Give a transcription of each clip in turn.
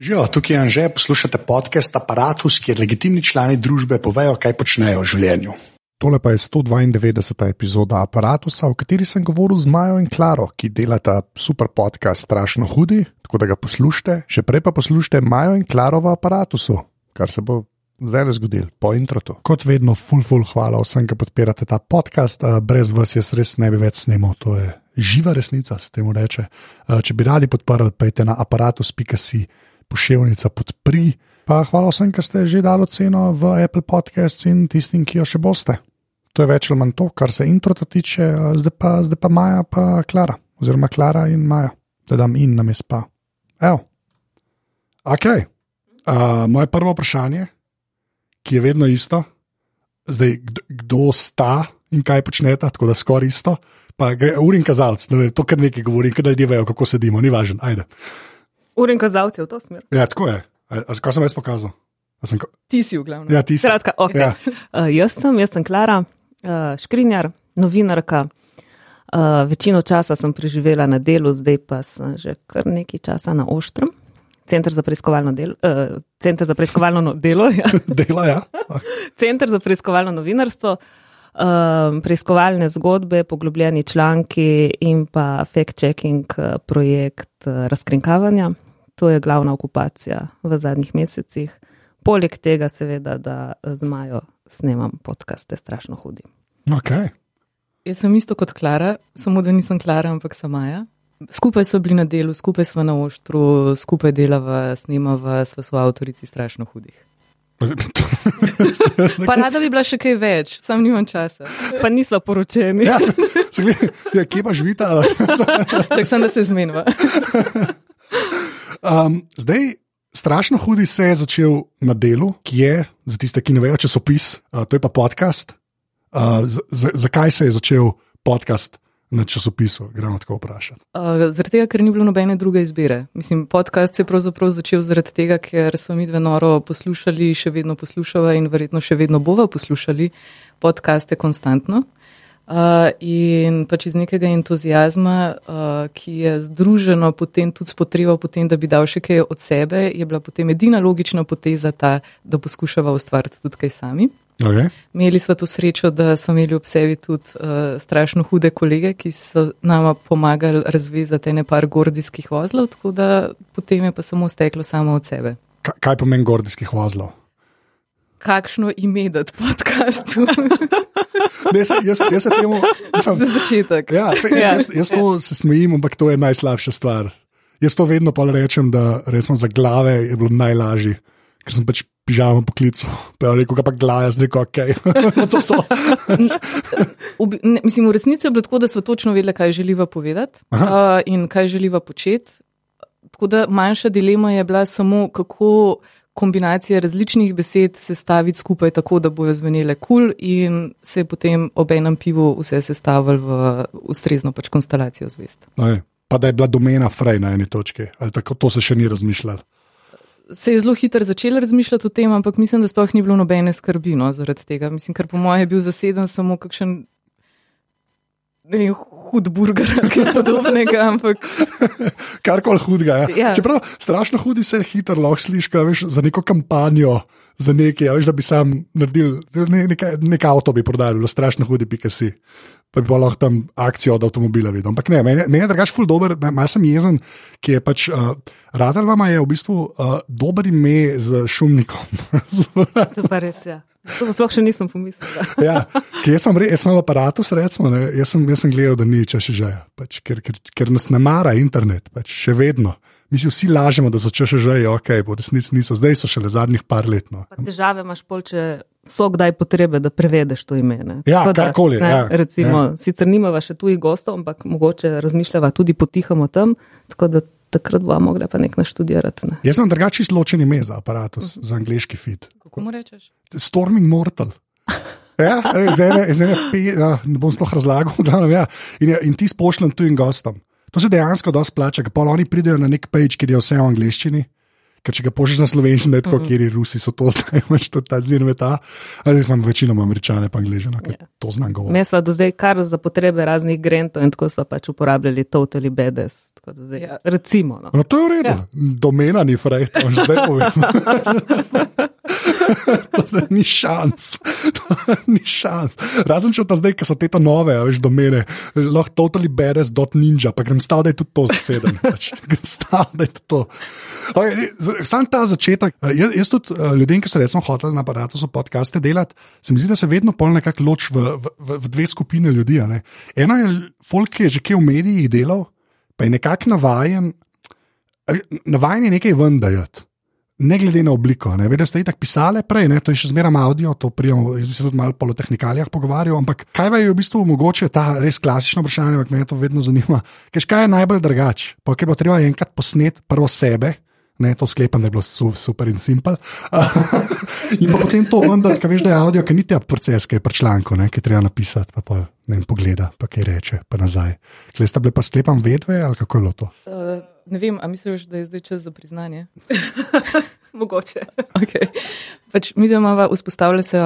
Živijo, tukaj je Anže, poslušate podcast Apparatus, kjer legitimni člani družbe povejo, kaj počnejo v življenju. Tole pa je 192. epizoda Apparatusa, v kateri sem govoril z Majo in Klaro, ki delata super podcast Strašno hudi, tako da ga poslušajte. Še prej pa poslušajte Majo in Klaro v Apparatusu, kar se bo zdaj le zgodil, po introtu. Kot vedno, full, full hvala vsem, ki podpirate ta podcast. Eh, Brez vas jaz res ne bi več snimal, to je živa resnica, s tem reče. Eh, Če bi radi podprli, pejte na aparatus.si pošiljnica podpri. Pa hvala vsem, ki ste že dali ceno v Apple Podcasts in tistim, ki jo še boste. To je več ali manj to, kar se introta tiče, zdaj pa, zdaj pa Maja, pa Klara, oziroma Klara in Maja, da dam in nam je spa. Evo. Ok. Uh, moje prvo vprašanje, ki je vedno isto, zdaj kdo, kdo sta in kaj počnete, tako da skoraj isto. Pa gre urin kazalec, ne vem, to kar nekaj govorim, da ljudje vejo, kako sedimo, ni važno, ajde. Uren kazalci v to smer. Ja, tako je. A, a, kaj sem jaz pokazal? A Sem, ko- Ti si v glavnem. ja, ti si. Skratka, okay. Ja. uh, jaz sem, jaz sem Klara, uh, škrinjar, novinarka. Uh, večino časa sem preživela na delu, zdaj pa sem že kar nekaj časa na Oštrem. Center za preiskovalno delo, uh, center za preiskovalno no, delo, ja. Dela, ja. center za preiskovalno novinarstvo, um, preiskovalne zgodbe, poglobljeni članki in pa fact-checking uh, projekt uh, razkrinkavanja. To je glavna okupacija v zadnjih mesecih. Poleg tega, seveda, da z Majo snemam podkaste, strašno hudi. Okay. Jaz sem isto kot Klara, samo da nisem Klara, ampak sem Maja. Skupaj smo bili na delu, skupaj smo na oštru, skupaj delava, snemava, sva so avtorici strašno hudih. Pa rada bi bila še kaj več, sam nimam časa. Pa nisva poročeni. ja, se gleda, ja, kje pa živita? Tako sem, da se zmenva. Um, zdaj, strašno hudi se je začel na delu, ki je, za tiste, ki ne vejo, časopis, uh, to je pa podcast. Uh, zakaj se je začel podcast na časopisu? Gremo tako vprašati. Uh, zaradi tega, ker ni bilo nobene druge izbire. Mislim, podcast se je pravzaprav začel zaradi tega, ker smo mi dve noro poslušali, še vedno poslušava in verjetno še vedno bova poslušali podcaste konstantno. Uh, in pač iz nekega entuzijazma, uh, ki je združeno potem tudi s potrebo potem, da bi dal še kaj od sebe, je bila potem edina logična poteza ta, da poskušava ustvariti tudi kaj sami. Okay. Imeli smo to srečo, da smo imeli ob sebi tudi uh, strašno hude kolege, ki so nama pomagali razvezati ene par gordijskih vozlov, tako da potem je pa samo steklo samo od sebe. Kaj, kaj pomeni gordijskih vozlov? Kakšno ime dati podkastu Ne, se, jaz, jaz se temu. za Mislim, začetek? ja, se, jaz, jaz to se smejim, ampak to je najslabša stvar. Jaz to vedno pa rečem, da resno za glave je bilo najlažje, ker sem pač pižamo poklical. Pa je rekel, pa glava, jaz rekel, ok. to, to. V, ne, mislim, v resnici je bilo tako, da smo točno vedeli, kaj želiva povedati uh, in kaj želiva početi. Tako da manjša dilema je bila samo, kako kombinacije različnih besed sestaviti skupaj tako, da bojo zvenele kul cool in se je potem ob enem pivu vse sestavili v ustrezno pač konstelacijo zvest. Ne, Pa da je bila domena fraj na eni točki, ali tako to se še ni razmišljalo. Se je zelo hitro začela razmišljati o tem, ampak mislim, da sploh ni bilo nobene skrbi no, zaradi tega. Mislim, ker po mojem je bil zaseden samo kakšen vem, hud burger ali podobnega, ampak Karkoli hudega. Ja. Ja. Čeprav strašno hudi se hitro lahko sliši, veš, za neko kampanjo, za nekaj, veš, da bi sam naredil, ne, nekaj, nekaj avto bi prodali, bilo strašno hudi, pika si. Pa bi pa lahko tam akcijo od avtomobila videl. Ampak ne, meni, meni je drugač ful dober, malo sem jezen, ki je pač, uh, Radar vama je v bistvu uh, dober ime z šumnikom. To pa res je. Ja. To sploh še nisem pomislila. ja, jaz imam, jaz imam aparatus, recimo, ne, jaz, sem, jaz sem gledal, da ni če še že, pač, ker, ker, ker nas ne mara internet, pač, še vedno. Mi si vsi lažemo, da so če še že, ok, po resnici niso, zdaj so šele zadnjih par let. No. Pa težave imaš pol, če so kdaj potrebe, da prevedeš to ime. ne. Ja, Tako da, karkoli, ne, ja, Recimo, sicer nimava še tujih gostov, ampak mogoče razmišljava tudi potihamo tam, tako da takrat bova mogla pa nek naštudirati. Ne. Jaz sem drugače ločen ime za aparatus, za angliški feed. kako mu rečeš? Storming Mortal. Ja, iz ene, iz ene pe, ja, ne bom sploh razlagal, v glavnem, ja. in, in ti spošljem tujim gostom. To se dejansko dosti plača, pa oni pridejo na nek page, kjer je vse v angliščini, ker če ga pošlješ na slovenščino, je tako, mm -hmm. kjer Rusi so to zdaj, imaš to ta zvirme ta. Ali imam večino američane, pa angližane, ker yeah. to znam govoriti. Mi smo do zdaj kar za potrebe raznih grentov in tako smo pač uporabljali totally bedes. Zdaj, ja. Recimo. No. no, to je v redu. Ja. Domena ni fraj, to že zdaj povem. to ni šans. To ni šans. Razen če ta zdaj, ki so te ta nove, veš, domene, lahko totally bedes dot ninja, pa grem stav, da je tudi to zasedeno. Pač. Grem stav, da je to. Okay, sam ta začetek, eh, jaz, jaz tudi eh, ljudem, ki so recimo hoteli na aparatu podcaste delati, se mi zdi, da se vedno pol nekako loč v, v, v, dve skupine ljudi. Eno je folk, ki je že kje v medijih delal, pa je nekako navajen, navajen je nekaj vendajati. Ne glede na obliko, ne da ste tako pisali prej, ne? to je še zmeraj audio, to prijemo, jaz bi se tudi malo po tehnikalijah pogovarjal. Ampak kaj vam je v bistvu mogoče ta res klasično vprašanje, ki me to vedno zanima? Kaj je najbolj drugače? Pa je bo treba enkrat posnet prvo sebe, ne, to sklepam, da je bilo super in simpel. in potem to vendar, kaj veš, da je audio, ki ni ta proces, ki je pri članku, ne, ki treba napisati, pa, pa ne vem, pogleda, pa kaj reče, pa nazaj. Kle sta bile pa sklepam vedve ali kako je bilo to? Uh, ne vem, a misliš, da je zdaj čas za priznanje? Mogoče. okay. pač, mi doma vzpostavljamo se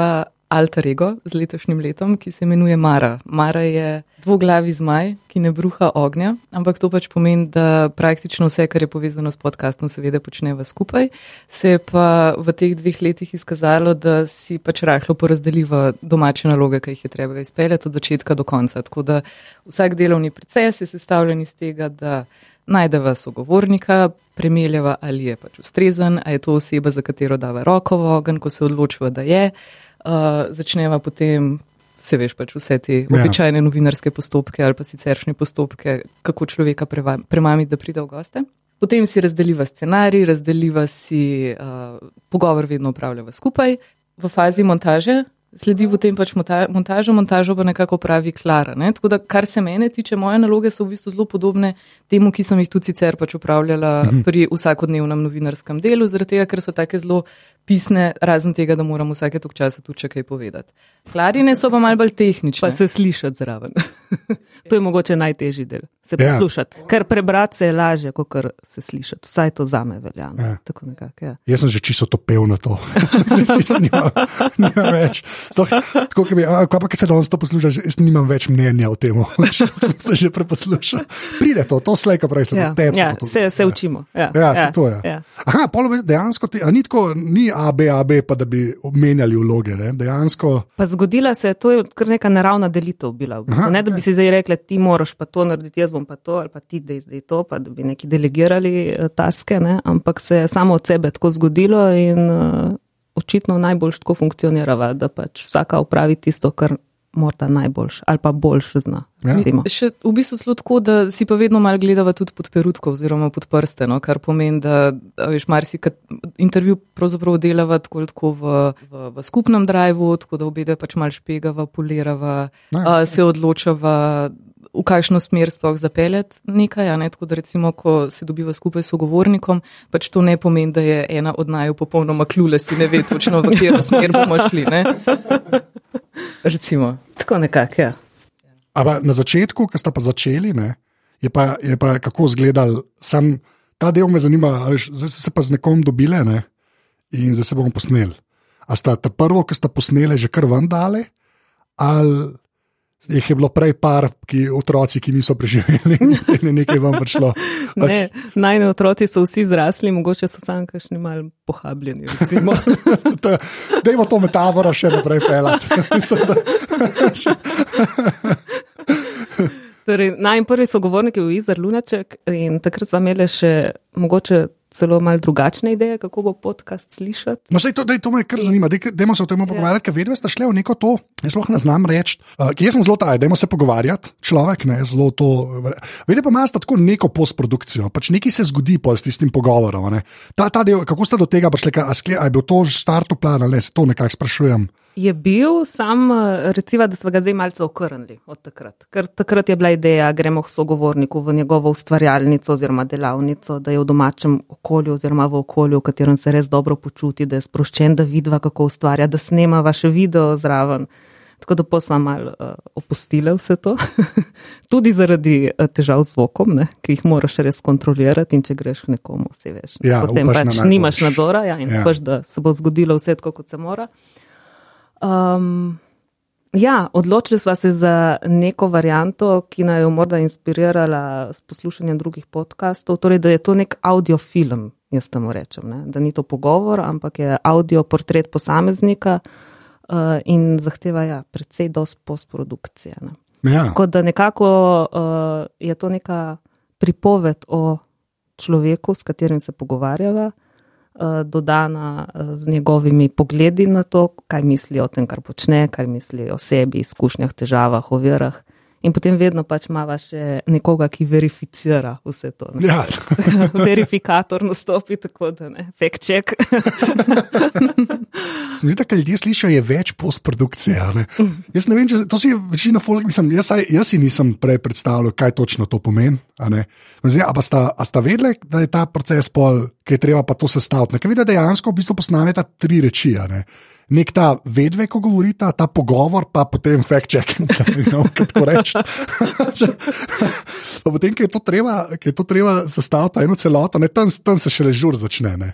alter ego z letošnjim letom, ki se imenuje Mara. Mara je dvoglavi zmaj, ki ne bruha ognja, ampak to pač pomeni, da praktično vse, kar je povezano s podkastom, seveda počneva skupaj. Se je pa v teh dveh letih izkazalo, da si pač rahlo porazdeliva domače naloge, ki jih je treba izpeljati od začetka do konca. Tako da vsak delovni proces je sestavljen iz tega, da najdeva sogovornika, premeljeva, ali je pač ustrezen, ali je to oseba, za katero dava roko v ogen, ko se odločiva, da je uh, začneva potem, se veš, pač vse te ja. običajne novinarske postopke ali pa siceršnje postopke, kako človeka premamiti, da pride v goste. Potem si razdeliva scenarij, razdeliva si uh, pogovor, vedno upravljava skupaj. V fazi montaže sledi potem pač montaža, montažo pa nekako pravi Klara. Ne? Tako da, kar se mene tiče, moje naloge so v bistvu zelo podobne temu, ki sem jih tudi sicer pač upravljala mhm. pri vsakodnevnem novinarskem delu, zaradi tega, ker so take zelo pisne, razen tega, da moram vsake tok časa tudi kaj povedati. Klarine so pa mal bolj tehnične. Pa se slišati zraven. to je mogoče najtežji del. Se ja. poslušati. Ker prebrati se je lažje, kot se slišati. Vsaj to za me velja. No. Ja. Nekak, ja. Jaz sem že čisto topel na to. nima, nima več. Stoh, tako, bi, a, pa, ki se danes to posluša, jaz nimam več mnenja o tem. sem se že preposlušal. Pride to, to slejka prej sem ja. tebe. Ja, se, se učimo. Ja, ja, ja. se to je. Ja. Aha, dejansko ti, ni, tako, ni A, B, A, B, pa da bi menjali vloge. Ne? Dejansko. Pa zgodila se je, to je kar neka naravna delitev bila. Aha, ne, da bi si zdaj rekli, ti moraš pa to narediti, jaz bom pa to, ali pa ti, da je to, pa da bi neki delegirali uh, taske, ne? ampak se je samo od sebe tako zgodilo in uh, očitno najbolj tako funkcionira, da pač vsaka upravi tisto, kar morda najboljš ali pa boljš zna. Ja. Še v bistvu je tako, da si pa vedno malo gledava tudi pod perutko oziroma pod prste, no? kar pomeni, da veš, marsikrat intervju pravzaprav delava tako, tako v, v, v skupnem drivu, tako da obede pač mal špegava, polirava, ja. a, se odločava v kakšno smer sploh zapeljati nekaj. Ne? Tako da recimo, ko se dobiva skupaj s sogovornikom, pač to ne pomeni, da je ena od naju popolnoma kljule, si ne ve točno, v katero smer bomo šli. Recimo. Tako nekako, ja. Ampak na začetku, ko ste pa začeli, ne, je, pa, je pa kako izgledal, sam ta del me zanima, zdaj ste se pa z nekom dobile ne, in zdaj se bomo posneli. A sta ta prvo, ki sta posneli, že kar vam dali, ali jih je bilo prej par, ki, otroci, ki niso preživeli, in je nekaj vam prišlo. Ne, najne otroci so vsi zrasli, mogoče so sam kašni mal pohabljeni. Dajmo to metaforo še naprej pelati. torej, najprvi so govorniki v Izar Lunaček in takrat smo imeli še mogoče celo malo drugačne ideje, kako bo podcast slišati. No, to, dej, to me kar zanima, da se o tem ja. pogovarjati, ker vedno ste šli v neko to. Jaz lahko ne znam reči, uh, jaz sem zelo taj, da se pogovarjati, človek ne zelo to. Vedno pa imaš tako neko postprodukcijo, pač nekaj se zgodi po s tistim pogovorom. Ta, ta del, kako ste do tega prišli, ali je bil to že startu plan ali ne, se to nekako sprašujem. Je bil sam, recimo, da smo ga zdaj malce okrnili od takrat. Ker takrat je bila ideja, gremo k sogovorniku v njegovo ustvarjalnico oziroma delavnico, da je v domačem okolju oziroma v okolju, v katerem se res dobro počuti, da je sproščen, da vidva, kako ustvarja, da snema vaše video zraven. Tako da pa smo malo uh, opustili vse to, tudi zaradi uh, težav z zvokom, ne, ki jih moraš res kontrolirati. In če greš nekomu, vse veš. Ne, Ja, potem na pač najboljše. nimaš nadzora ja, in Ja. pač, da se bo zgodilo vse tako, kot se mora. Um, ja, odločili smo se za neko varianto, ki naj jo morda inspirirala s poslušanjem drugih podkastov, torej da je to nek audiofilm, jaz temu rečem, ne? da ni to pogovor, ampak je audio portret posameznika uh, in zahteva ja, predvsej dost postprodukcije. Ne? Ja. Tako da nekako uh, je to neka pripoved o človeku, s katerim se pogovarjava, dodana uh, z njegovimi pogledi na to, kaj misli o tem, kar počne, kaj misli o sebi, izkušnjah, težavah, ovirah. In potem vedno pač imava še nekoga, ki verificira vse to. Ne? Ja. Verifikator nastopi, tako da ne, fake check. Se mi zdi, da kar ljudje slišijo, je več postprodukcije. Ne? Jaz ne vem, če to si je večina folk, mislim, jaz, jaz si nisem prej predstavljal, kaj točno to pomeni. Zdi, a, sta, a sta vedeli, da je ta proces pol, ki je treba pa to sestaviti. Ker vidi, da dejansko v bistvu posnameta tri reči. Nek ta vedve, ko govorita, ta pogovor, pa potem fact check, da ne vem, kako reči. Pa potem, ki je to treba, je to treba sestaviti, eno celoto, ne, tam, tam se šele žur začne. Ne?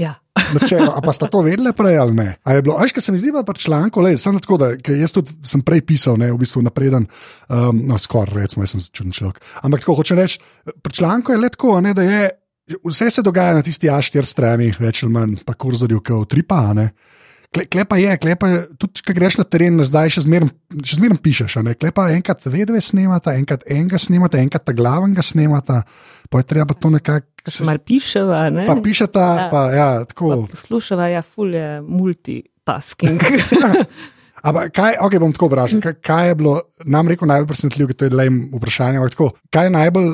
ja. Načelo, a pa sta to vedeli prej ali ne? A je bilo, ajš, kaj se mi zdi, pa pri članku, le, sem tako, da jaz tudi sem prej pisal, ne, v bistvu napreden, um, no, skoraj recimo, jaz sem čuden človek. Ampak tako hoče reči, pri članku je le tako, ne, da je. Vse se dogaja na tisti A4 strani, več ali manj, pa kurzorju, ki utripa. a ne. Kle- Klepa je, klepa tudi če greš na teren, zdaj še zmeraj še zmeraj pišeš. Klepa enkrat vedve snemata, enkrat enega snemata, enkrat ta glavnega snemata, pa je treba to nekako. Še malo piševa, ne? Pa pišeta, Ja. pa ja, tako. Pa poslušava, ja, ful je multitasking. Ampak kaj, ok, bom tako vprašal, kaj, kaj je bilo nam rekel najbolj presenetljivo, to je le vprašanje, ampak tako, kaj je najbolj,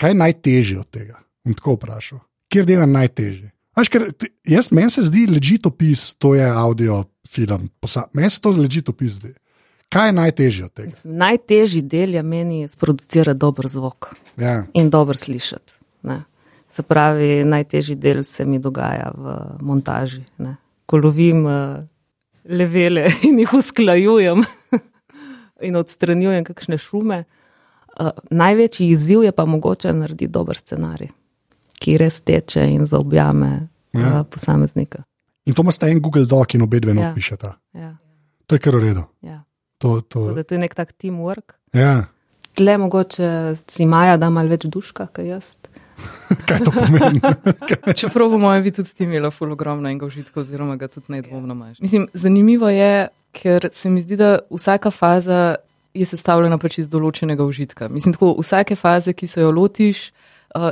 kaj je najtežje od tega? Bom tako vprašal. Kjer del je najtežje? Až, ker, jaz, meni se zdi ležit opis, to je audio film, meni se to ležit opis zdi. Kaj je najtežje od tega? Najtežji del je meni sproducirati dober zvok Ja. in dobro slišati. Ne. Se pravi, najtežji del se mi dogaja v montaži. Ne. Ko lovim uh, levele in jih usklajujem in odstranjujem kakšne šume. Uh, največji izziv je pa mogoče narediti dober scenarij, ki res teče in zaobjame Ja. posameznika. In to imaš en Google Doc in obe dve Ja. napišete. Ja, To je kar v redu. ja. To, to, da To je nek tak teamwork. ja. Tle mogoče si Maja da malo več duška, kot jaz. Kaj to pomeni? Čeprav po mojem bi tudi ti imela ful ogromno enega užitka, oziroma ga tudi nedvomno imaš. Mislim, zanimivo je, ker se mi zdi, da vsaka faza je sestavljena pač iz določenega užitka. Mislim, tako vsake faze, ki se jo lotiš, uh,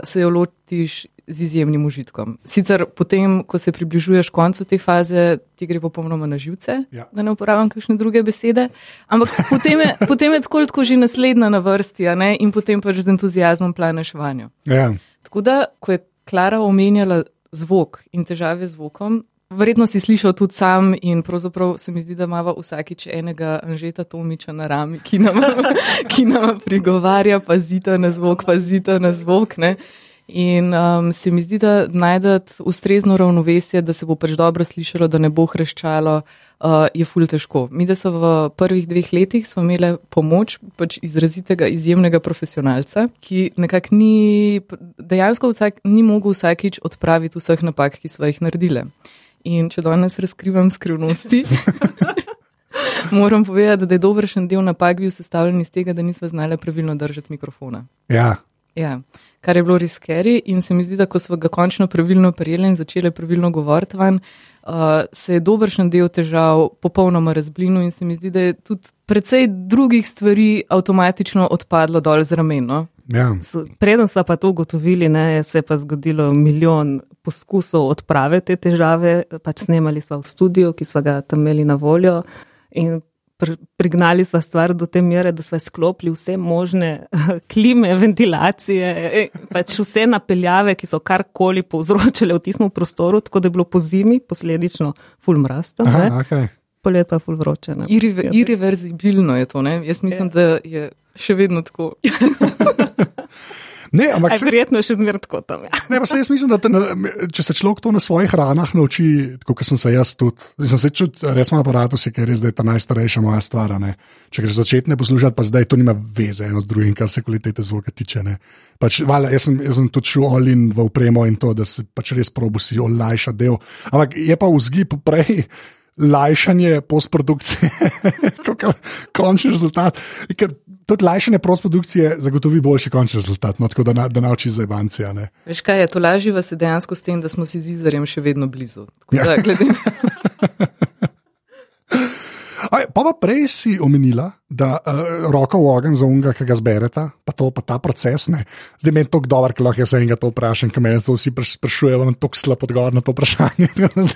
se jo lotiš z izjemnim užitkom. Sicer potem, ko se približuješ koncu te faze, ti gre popolnoma na živce, Ja. da ne uporabljam kakšne druge besede, ampak potem je, potem je tako, tako že naslednja na vrsti in potem pač z entuzijazmom planeš vanjo. Ja. Tako da, ko je Klara omenjala zvok in težave z zvokom, verjetno si slišal tudi sam in pravzaprav se mi zdi, da imamo vsakič enega Anžeta Tomiča na rami, ki nam, ki nam prigovarja, pazite na zvok, pazite na zvok. Ne? In um, se mi zdi, da najdete ustrezno ravnovesje, da se bo pač dobro slišalo, da ne bo hreščalo, uh, je ful težko. Mi, da so v prvih dveh letih smo imeli pomoč pač izrazitega, izjemnega profesionalca, ki nekako ni, dejansko vsak, ni mogel vsakič odpraviti vseh napak, ki smo jih naredili. In če danes razkrivam skrivnosti. Moram povedati, da je dobršen del napak bil sestavljen iz tega, da nismo znali pravilno držati mikrofona. Ja. Ja, kar je bilo res skeri in se mi zdi, da ko smo ga končno pravilno prijeli in začeli pravilno govoriti van, uh, se je dobršen del težav popolnoma razblinil in se mi zdi, da je tudi precej drugih stvari avtomatično odpadlo dol z ramen. No? Ja. Preden smo pa to ugotovili, ne, se je pa zgodilo milijon poskusov odprave te težave. Pač snemali smo v studiu, ki smo ga tam imeli na voljo in pr prignali smo stvar do te mere, da smo sklopili vse možne klime, ventilacije, e, pač vse napeljave, ki so karkoli povzročile v tistem prostoru, tako da je bilo po zimi posledično ful Aha, okay. polet pa ful vroče. ne. Irre, irreverzibilno je to. Ne? Jaz mislim, da je še vedno tako. Ne, ampak se, verjetno je še zmer tako tam. Ja. ne, pa se jaz mislim, da na- če se človek to na svojih ranah nauči, kot sem se jaz tudi, sem se čutil, recimo, aparatus, ki je res zdaj ta najstarejša moja stvar. a Ne. Če greš začeti ne poslušati, pa zdaj to nima veze eno z drugim, kar se kvalitete zvoka tiče. Ne. Pač, vala, jaz, sem, jaz sem tudi šel olin v upremo in to, da se pač res probu si olajša del. Ampak je pa vzgib prej. Lajšanje postprodukcije, kot končni rezultat. Ker tudi lajšanje postprodukcije zagotovi boljši končni rezultat, no, tako da, na, da nauči za. Ne. Veš kaj je, to lažje vas je dejansko s tem, da smo si z Izarjem še vedno blizu. Tako Ja. Da, glede, Aj, pa, pa prej si omenila, da uh, roko v ogen za unga, ki ga zberete, pa, to, pa ta proces. Ne. Zdaj meni je to dober, ker lahko jaz enega to vprašam, ker me to vsi praš- sprašujejo, imam tako slab odgovor na to vprašanje.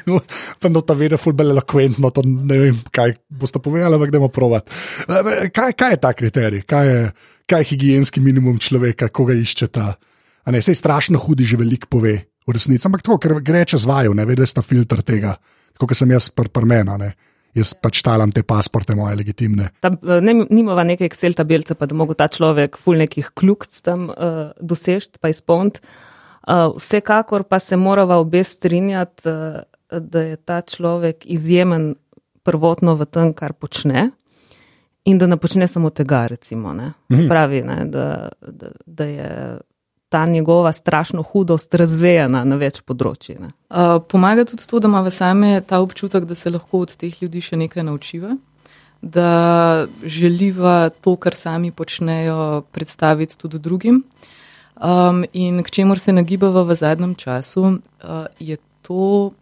Pa da ta vede fulbele elokventno, to ne vem, kaj boste povedali, ampak gremo provat. Uh, kaj, kaj je ta kriterij, kaj je, kaj je higijenski minimum človeka, koga iščeta? A ne, sej strašno hudi že veliko pove v resnici, ampak tako, ker gre čez vaju, ne veš, da sta filter tega, kot sem jaz prmena. Pr Jaz pač talam te pasporte moje legitimne. Ta, eh, ne, nimava neke Excel tabelce, pa da mogo ta človek ful nekih kljukc tam uh, dosežeti, pa izpolniti. Uh, vsekakor pa se morava obe strinjati, uh, da je ta človek izjemen prvotno v tem, kar počne. In da ne počne samo tega, recimo. Ne? Pravi, ne? Da, da, da je ta njegova strašno hudost razvejana na več področji. Uh, pomaga tudi to, da imamo same ta občutek, da se lahko od teh ljudi še nekaj naučiva, da želiva to, kar sami počnejo, predstaviti tudi drugim. Um, in k čemur se nagibava v zadnjem času, uh, je to,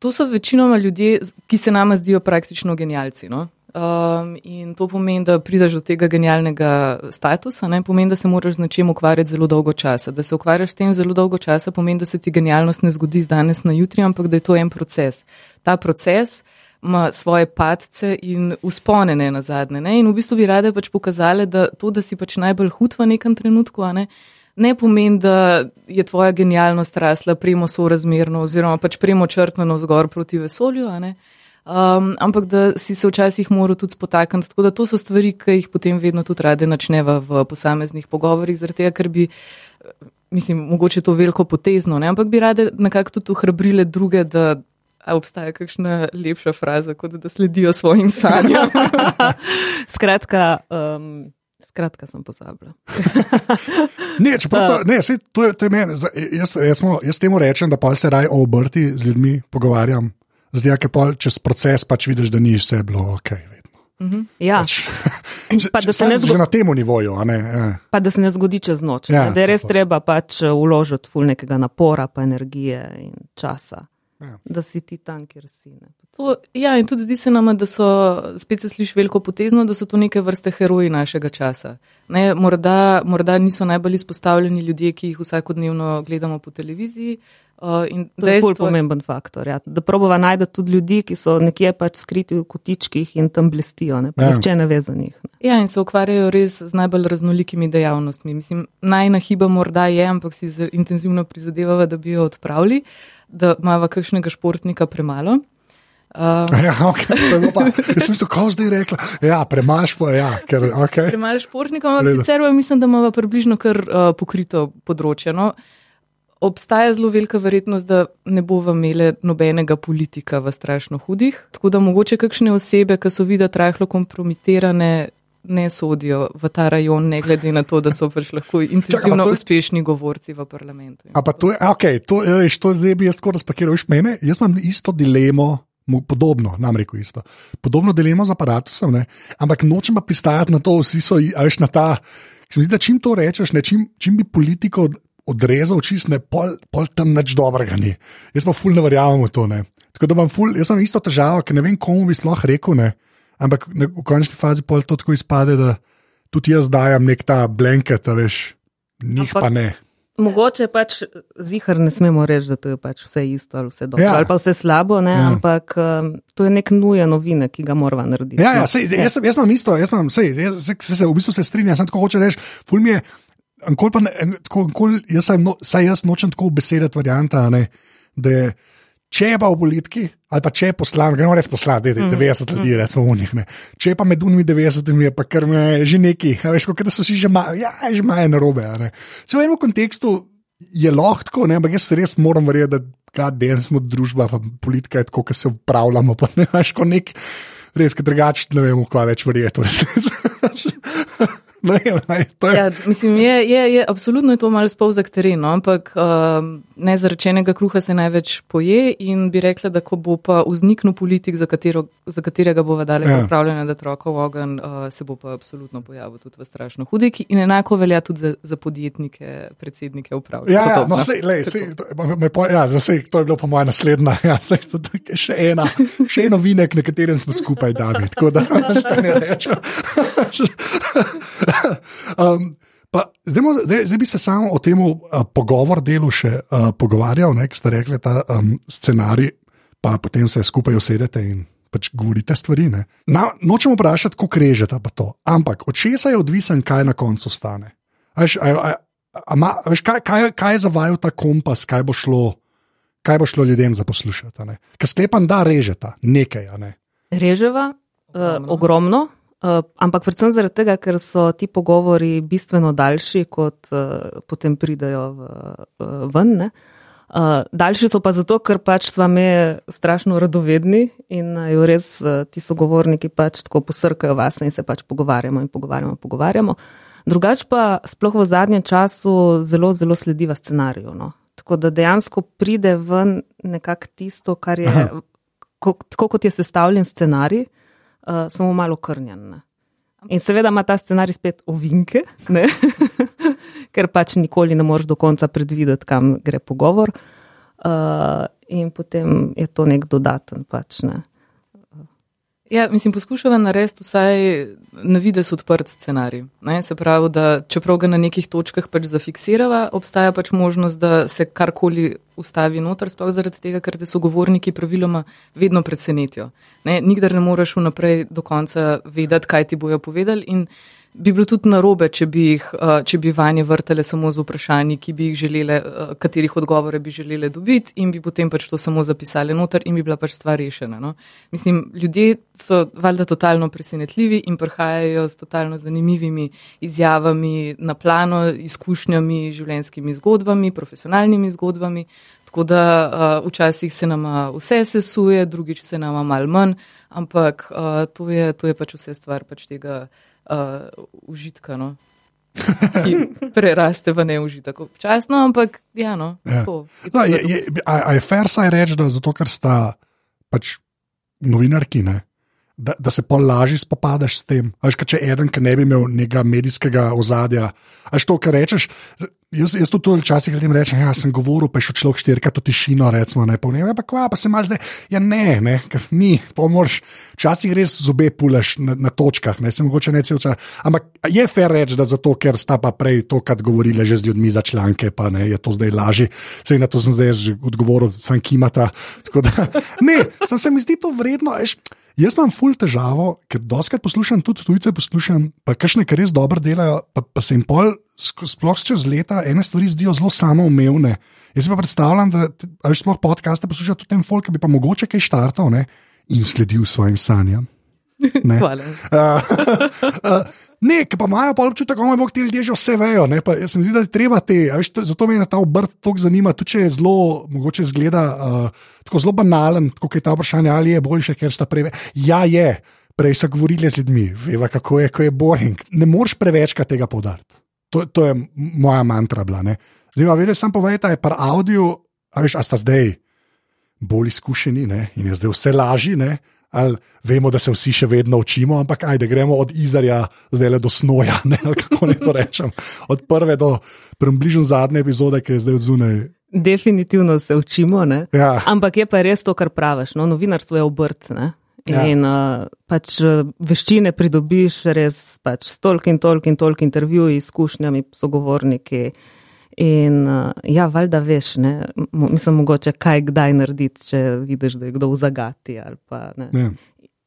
to so večinoma ljudje, ki se nama zdijo praktično genialci. No? Um, in to pomeni, da prideš do tega genialnega statusa, ne? pomeni, da se moraš z nečem ukvarjati zelo dolgo časa. Da se ukvarjaš s tem zelo dolgo časa, pomeni, da se ti genialnost ne zgodi z danes na jutri, ampak da je to en proces. Ta proces ima svoje padce in usponene na zadnje. Ne? In v bistvu bi rade pač pokazali, da to, da si pač najbolj hud v nekem trenutku, ne, ne pomeni, da je tvoja genialnost rasla premo sorazmerno oziroma pač premo črtno zgor proti vesolju. ne. Um, ampak da si se včasih moral tudi spotakniti. Tako da to so stvari, ki jih potem vedno tudi rade načneva v posameznih pogovorih, zaradi tega, ker bi, mislim, mogoče to veliko potezno, ne? ampak bi rade nekako tudi ohrabrile druge, da a obstaja kakšna lepša fraza, kot da sledijo svojim sanjam. Skratka, um, skratka sem pozabila. Ne, čeprav, ne, sej, to, je, to je meni. Jaz, recimo, jaz temu rečem, da pa se raj o obrti z ljudmi pogovarjam. Zdaj, ker pol čez proces pač vidiš, da ni vse bilo ok. Vedno. Ja, Pač, Pa da se že- ne že zgo- na tem nivoju. Ne, ja. pa da se ne zgodi čez noč. Ja, Ja, da je res tako. treba pač uložiti ful nekega napora, pa energije in časa, Ja. da si ti tam, kjer si. Ne. To, ja, in tudi zdi se nam, da so, spet se sliši veliko potezno, da so to neke vrste heroji našega časa. Ne, morda, morda niso najbolj izpostavljeni ljudje, ki jih vsakodnevno gledamo po televiziji. Uh, in To je bolj pomemben faktor. Ja. Da probava najti tudi ljudi, ki so nekje pač skriti v kotičkih in tam blestijo, ne? pa Ja. ja. nihče ne ve za njih. Ne. Ja, in se ukvarjajo res z najbolj raznolikimi dejavnostmi. Mislim, najna hiba morda je, ampak si intenzivno prizadevava, da bi jo odpravili, da imamo kakšnega športnika premalo. Uh, Ja, okay, pa, jaz sem to kao zdaj rekla. Ja, premaš pa, ja, ker okay. premalo športnikov, ampak sicer mislim, da imamo približno kar uh, pokrito področje. No. Obstaja zelo velika verjetnost, da ne bomo imeli nobenega politika v strašno hudih. Tako da mogoče kakšne osebe, ki so videti rahlo kompromitirane, ne sodijo v ta rajon, ne glede na to, da so pač lahko intenzivno to je- uspešni govorci v parlamentu. A pa to je, okay, to, veš, to zdaj bi jaz tako razpakiral, veš, mene, jaz imam isto dilemo. Podobno, nam rekel isto. Podobno dilemo z aparatusom, ne? ampak nočem pa pristajati na to, vsi so, veš, na ta. Se mi zdi, da čim to rečeš, ne, čim, čim bi politiko od- odrezal čist, ne, pol, pol tam nič dobrega ni. Jaz pa ful ne verjamem v to. Ne. Tako da imam ful, jaz imam isto težavo, ker ne vem, komu bi sploh rekel, ne. Ampak v končni fazi pol to tako izpade, da tudi jaz dajem nek ta blanket, veš, njih Ampak- pa ne. Mogoče pač zihar ne smemo reči, da to je pač vse isto ali vse dobro Ja. ja. ali pa vse slabo, ne? Ja. ja. ampak um, to je nek nujen novine, ki ga moramo narediti. Ja, ja No. sej, jaz, jaz imam isto, jaz, imam, sej, jaz se, se, se v bistvu se strinjam, sem tako hoče reči, ful mi je. Ankol pa ne, en- tako, ankol, jaz, sem no, saj jaz nočem tako besediti varianta, ne, da je, če je pa v politiki, ali pa če je poslan, gremo res poslan, da je 90 ljudi, recimo v njih. Ne. Če je pa med unimi 90, je pa kar me že neki, a veš, kot da so si že malo, ja, že malo narobe. a ne. Se v enem kontekstu je lahko, ne, ampak jaz res moram verjeti, da del smo družba, pa politika je tako, kot se upravljamo, pa ne veš, kot nek, res, ker drugače ne vemo, kva več verjeti. Ne, ne, to je. Ja, mislim, je, je, je, absolutno je to malo spolzak teren, no, ampak um, nezarečenega kruha se največ poje in bi rekla, da ko bo pa vzniknil politik, za, katero, za katerega bo dali Ja. ja. upravljanje, da troko v ogen, uh, se bo pa absolutno pojavil tudi v strašno hudiki in enako velja tudi za, za podjetnike, predsednike upravljanja. Ja, ja, no, sej, lej, sej, to, me, po- ja, sej, to je bilo po mojem naslednja. Ja, sej, to, še ena, še eno vinek, na katerem smo skupaj, David. Tako da še ne rečem. um, pa, zdaj, mo- zdaj, zdaj bi se samo o tem uh, pogovor delu še uh, pogovarjal, ne, ki ste rekli ta um, scenarij, pa potem se skupaj usedete in pač govorite stvari. Na, nočem vprašati, kako režete pa to, ampak od česa je odvisen, kaj na koncu stane. A Veš, a, a, a, ma, veš, kaj, kaj, kaj je zavajal ta kompas, kaj bo šlo, kaj bo šlo ljudem za poslušati. Ker sklepam, da režeta nekaj. Ne? Reževa, uh, Ogromno. Uh, ampak predvsem zaradi tega, ker so ti pogovori bistveno daljši, kot uh, potem pridajo v, uh, ven. Ne? Uh, daljši so pa zato, ker pač smo mi strašno radovedni in uh, jo res uh, ti sogovorniki pač tako posrkajo vas in se pač pogovarjamo in pogovarjamo. pogovarjamo. Drugač pa sploh v zadnjem času zelo, zelo slediva scenariju. No? Tako da dejansko pride ven nekako tisto, kar je, ko, tako kot je sestavljen scenarij, uh, samo malo krnjen. Ne? In seveda ima ta scenarij spet ovinke, ker pač nikoli ne moreš do konca predvideti, kam gre pogovor. Uh, in potem je to nek dodaten pač. Ne? Ja, mislim, poskušava narediti vsaj na vides odprt scenarij. Ne? Se pravi, da čeprav ga na nekih točkah pač zafiksirava, obstaja pač možnost, da se karkoli ustavi noter, sploh zaradi tega, ker te sogovorniki praviloma vedno presenetijo. Ne? Nikdar ne moreš vnaprej do konca vedeti, kaj ti bojo povedali in bi bilo tudi narobe, če bi, jih, uh, če bi vanje vrtele samo z vprašanji, ki bi jih želele, uh, katerih odgovore bi želele dobiti in bi potem pač to samo zapisali noter in bi bila pač stvar rešena. No? Mislim, ljudje so valjda totalno presenetljivi in prihajajo s totalno zanimivimi izjavami na plano, izkušnjami, življenjskimi zgodbami, profesionalnimi zgodbami. Tako da uh, včasih se nama vse sesuje, drugič se nama mal manj, ampak uh, to, je, to je pač vse stvar pač tega uh, užitka, no? ki preraste v neužitek občasno, ampak ja, no, Ja. tako. No, je, je, a, a je fair saj reči, da zato, ker sta pač novinarki, ne? Da, da se pol lažje spopadaš s tem. A Veš, kaj, če eden, ki ne bi imel nekega medijskega ozadja. Až to, kar rečeš. Jaz, jaz to tudi včasih ljudem rečem, ja, sem govoril, pa je šel človek štirikrat v tišino, recimo, ne pa ne, pa kva, pa se ima zdaj. Ja, ne, ne, ker ni, pomoč. Včasih res zobe pulaš na, na točkah, ne, se mogoče ne cel čas. Ampak je fair reči, da zato, ker sta pa prej to, kar govorili že z ljudmi za članke, pa ne, je to zdaj lažje. Sej na to sem zdaj že odgovoril, sem kimata. Tako Da, ne, sem se mi zdi to vredno. Eš, Jaz imam ful težavo, ker doskrat poslušam tudi tujce, poslušam pa kakšne, ki res dobro delajo, pa, pa se jim pol, sploh čez leta, ene stvari zdijo zelo samoumevne. Jaz si pa predstavljam, da t- a veš, sploh podcaste poslušajo tudi tem folk, ki bi pa mogoče kaj štartal ne, in sledil svojim sanjam. Ne. Hvala. Uh, uh, ne, ki pa imajo pa občutek, da ti ljudje že vse vejo. Ne, pa, jaz se mi zdi, da je treba te. Veš, to, zato me ta obrt tako zanima, tudi če je zelo, mogoče zgleda uh, tako zelo banalen, kot je ta vprašanje, ali je boljše, ker sta prej. Ja, je. Prej so govorili z ljudmi, veva, kako je, ko je boring. Ne moreš prevečkrat tega poudariti. To, to je moja mantra bila. Ne. Zdaj, vedeti, sam povejte, je par audio, a veš, a sta zdaj bolj izkušeni ne? in je zdaj vse lažje. Ali vemo, da se vsi še vedno učimo, ampak ajde, gremo od Izarja zdaj le do snoja, ne? ali kako naj to rečem. Od prve do približno zadnje epizode, ki je zdaj odzunaj. Definitivno se učimo, ne? Ja. ampak je pa res to, kar praviš. No? Novinarstvo je obrt. Ne? Ja. In uh, pač uh, veščine pridobiš res pač s tolk in tolk in tolk intervjuji, izkušnjami, sogovorniki. In uh, ja, valjda veš, ne, mislim, mogoče kaj kdaj narediti, če vidiš, da je kdo v zagati. ali Pa, ne. Ne.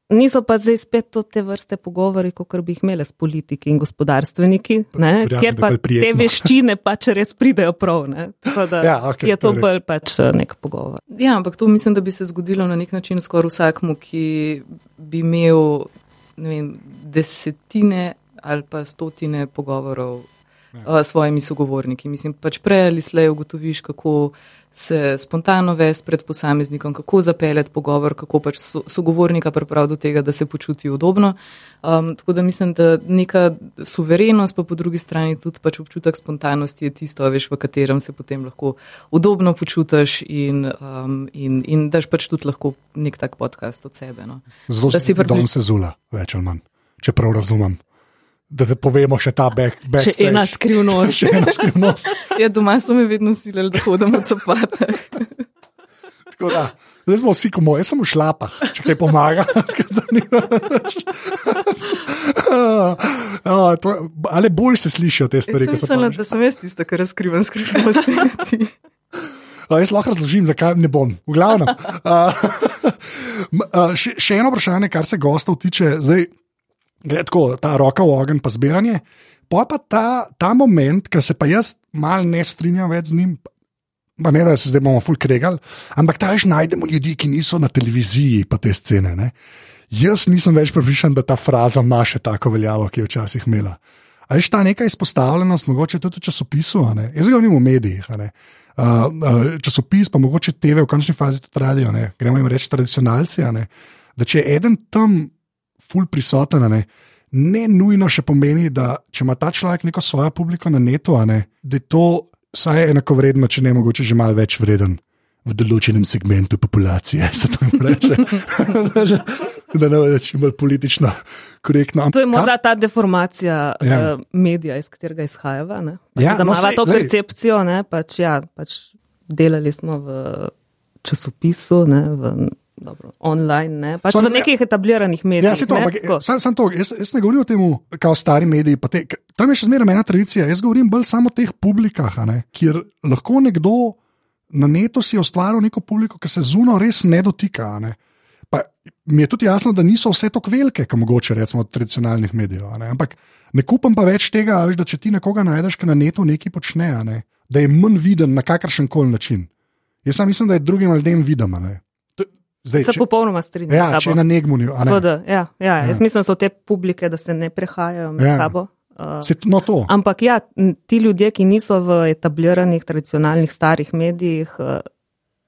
Niso pa zdaj spet to te vrste pogovori, kot bi jih imeli s politiki in gospodarstveniki, ne, Verjamem, kjer pa te veščine pač res pridejo prav. Ne. Da Ja, okej, je to torej. bolj pač eh, nek pogovor. Ja, ampak to mislim, da bi se zgodilo na nek način skoraj vsakmu, ki bi imel ne vem, desetine ali pa stotine pogovorov ja. s svojimi sogovorniki. Mislim, pač prej ali slej ugotoviš, kako se spontano vesti pred posameznikom, kako zapeljati pogovor, kako pač so, sogovornika pripraviti do tega, da se počuti udobno. Um, tako da mislim, da neka suverenost, pa po drugi strani tudi pač občutek spontanosti je tisto, veš, v katerem se potem lahko udobno počutiš in, um, in, in daš pač tudi lahko nek tak podcast od sebe. No. Zelo se približ- dom se zula, več ali manj, če prav razumem. Da te povemo še ta back, Še backstage. ena skrivnost. še ena skrivnost. Ja, doma so me vedno silili, da hodim od copata. Tako da, Zdaj smo vsi komo, jaz sem v šlapah, če kaj pomaga. A, to- Ali bolj se slišijo te stvari, Jaz sem se mislila, da sem jaz tista, ki razkrivam skrivnosti. A, Jaz lahko razložim, zakaj ne bom. V glavnem. M, a, še, še eno vprašanje, kar se gostov tiče, zdaj gre tako, ta roka v ogenj, pa zbiranje. Pa pa ta, ta moment, ki se pa jaz mal ne strinjam več z njim. Pa ne, da se zdaj bomo ful kregali, ampak ta več najdemo ljudi, ki niso na televiziji, pa te scene. Ne? Jaz nisem več prepričan, da ta fraza ima še tako veljavo, ki je včasih imela. A je ta neka izpostavljenost, mogoče tudi v časopisu, ne? jaz govorim o medijih. a ne. Uh, uh, časopis, pa mogoče TV, v končni fazi tudi radio, ne? gremo jim reči tradicionalci. Da če je eden tam ful prisoten, ne, ne nujno še pomeni, da če ima ta človek neko svojo publiko na netu, ne, da je to vsaj enako vredno, če ne mogoče že malo več vreden. V določenem segmentu populacije se to jim reče. da ne bo čim bolj politično korektno. To je morda ta deformacija Ja. uh, medija, iz katerega izhajava. Pač Ja, da no, to glej. percepcijo, ne, pač, ja, pač delali smo v časopisu, ne, v, dobro, online, ne, pač Samo, v nekih etabliranih medijih. Ja, to, ne, ampak sam, sam to, jaz, jaz ne govorim o tem, kot stari mediji. Te, tam je še zmeraj ena tradicija. Jaz govorim bolj samo o teh publikah, ne, kjer lahko nekdo na netu si ustvaril neko publiko, ki se zuno res ne dotika. Ne. Pa mi je tudi jasno, da niso vse tako velike, kot mogoče recimo od tradicionalnih medijev. Ne. Ampak ne kupam pa več tega, veš, da če ti nekoga najdeš, ki na netu nekaj počne, ne, da je manj viden na kakršen koli način. Jaz sam mislim, da je drugim ljudem viden. Zdaj, Se če, popolnoma strinjam. ja, če je na negmunju. a ne. Da, Ja, ja, Ja. jaz mislim, da so te publike, da se ne prehajajo med Ja. ja. sabo. Uh, Se, no, to. Ampak ja, ti ljudje, ki niso v etabliranih, tradicionalnih, starih medijih, eh,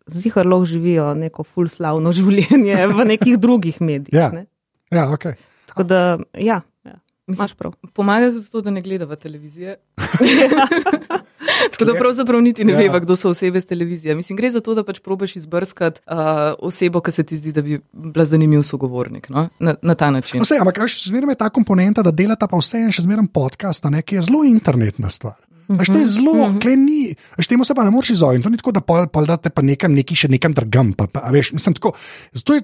zihar lahko živijo neko full slavno življenje v nekih drugih medijih. Ja. Ne? Ja, okay. Tako da, ja, ja Mislim, imaš prav. Pomaga tudi to, da ne gledava televizije. Tako da pravzaprav niti ne Ja. ja. veva, kdo so osebe z televizije. Mislim, gre za to, da pač probaš izbrskati uh, osebo, ki se ti zdi, da bi bila zanimiv sogovornik no? na, na ta način. Vse, ampak še zmeraj je ta komponenta, da delata pa vse en še zmeraj podcast, ne, ki je zelo internetna stvar. Veš, to je zelo, mm -hmm. ni, veš, temu se pa ne moreš izogniti. To ni tako, da pol, pol date pa nekam, neki še nekam drgam. Pa, pa, veš, mislim, tako, zato je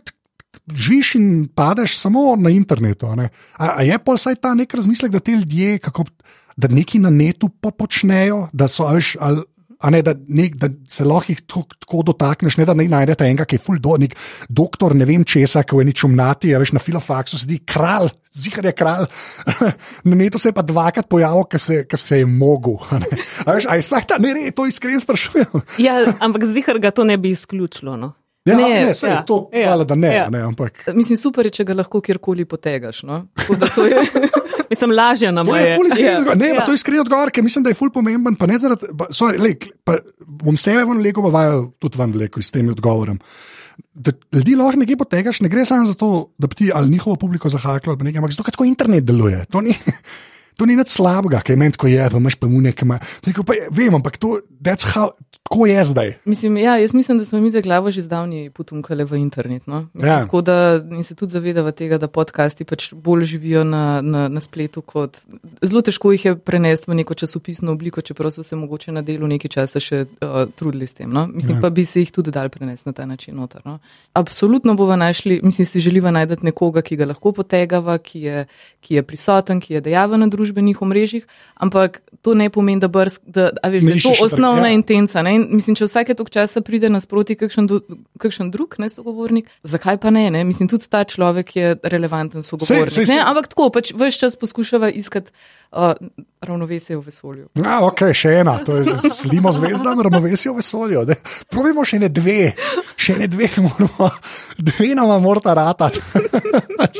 živiš in padeš samo na internetu. A, ne. a, a je pa vsaj ta nek razmislek, da te ljudje, kako, da neki na netu pa počnejo, da so, a veš, ali, A ne, da, nek, da se lahko jih tako, tako dotakneš, ne da ne najdete enega, ki je full do, nek doktor, ne vem česa, ki v eni čumnati, a veš na filofaksu sedi kralj, zihar je kralj. Na netu se je pa dvakrat pojavil, ki se, ki se je mogel. a. A veš, a je vsak ta, ne, ne, to iskreno sprašujem. Ja, Ampak zihar ga to ne bi izključilo. No. Ja, ne, Ne, ne, se, ja, to, ja, hvala, da ne, ja. ne, ampak. mislim, super je, če ga lahko kjerkoli potegaš. No? Je. Mislim, lažje nam je je. Ja. Ne, Ja. to je iskren odgovor, ker mislim, da je ful pomemben. Pa ne zaradi, pa, sorry, lej, pa bom sebe leko, pa vajal tudi ven leko s tem odgovorom. Da ljudi lahko nekaj potegaš, ne gre samo za to, da bi ti ali njihovo publiko zahaklo, nekaj, ampak zato, ker tako internet deluje. To ni, to ni nič slabega, kaj meni tako je, pa imaš pa pa je, vem, ampak to, that's how, tako je zdaj. Mislim, ja, jaz mislim, da smo mi za glavo že zdavni potunkali v internet. No? Mislim, Ja. Tako da se tudi zavedava tega, da podcasti pač bolj živijo na, na, na spletu. Kot, zelo težko jih je prenesti v neko časopisno obliko, čeprav so se mogoče na delu nekaj časa še uh, trudili s tem. No? Mislim Ja. pa bi se jih tudi dal prenesti na ta način noter. No? Absolutno bova našli, mislim, si želiva najti nekoga, ki ga lahko potegava, ki je, ki je prisoten, ki je dejaven na družbenih omrežjih, ampak to ne pomeni, da, brsk, da, veš, da je to iščeš osnovna ja. intenca. Ne? In Mislim, če vsake tok časa pride nasproti kakšen, do- kakšen drug ne, sogovornik, zakaj pa ne, ne? Mislim, tudi ta človek je relevanten sogovornik. sej, sej. Ne? Ampak tako, pač vse čas poskušava iskati uh, ravnovesje v vesolju. Ja, ok, še ena, to je sledimo zvezdam, ravnovesje v vesolju. ne. Probajmo še ne dve, še ne dve, moramo, dve nama morata ratati.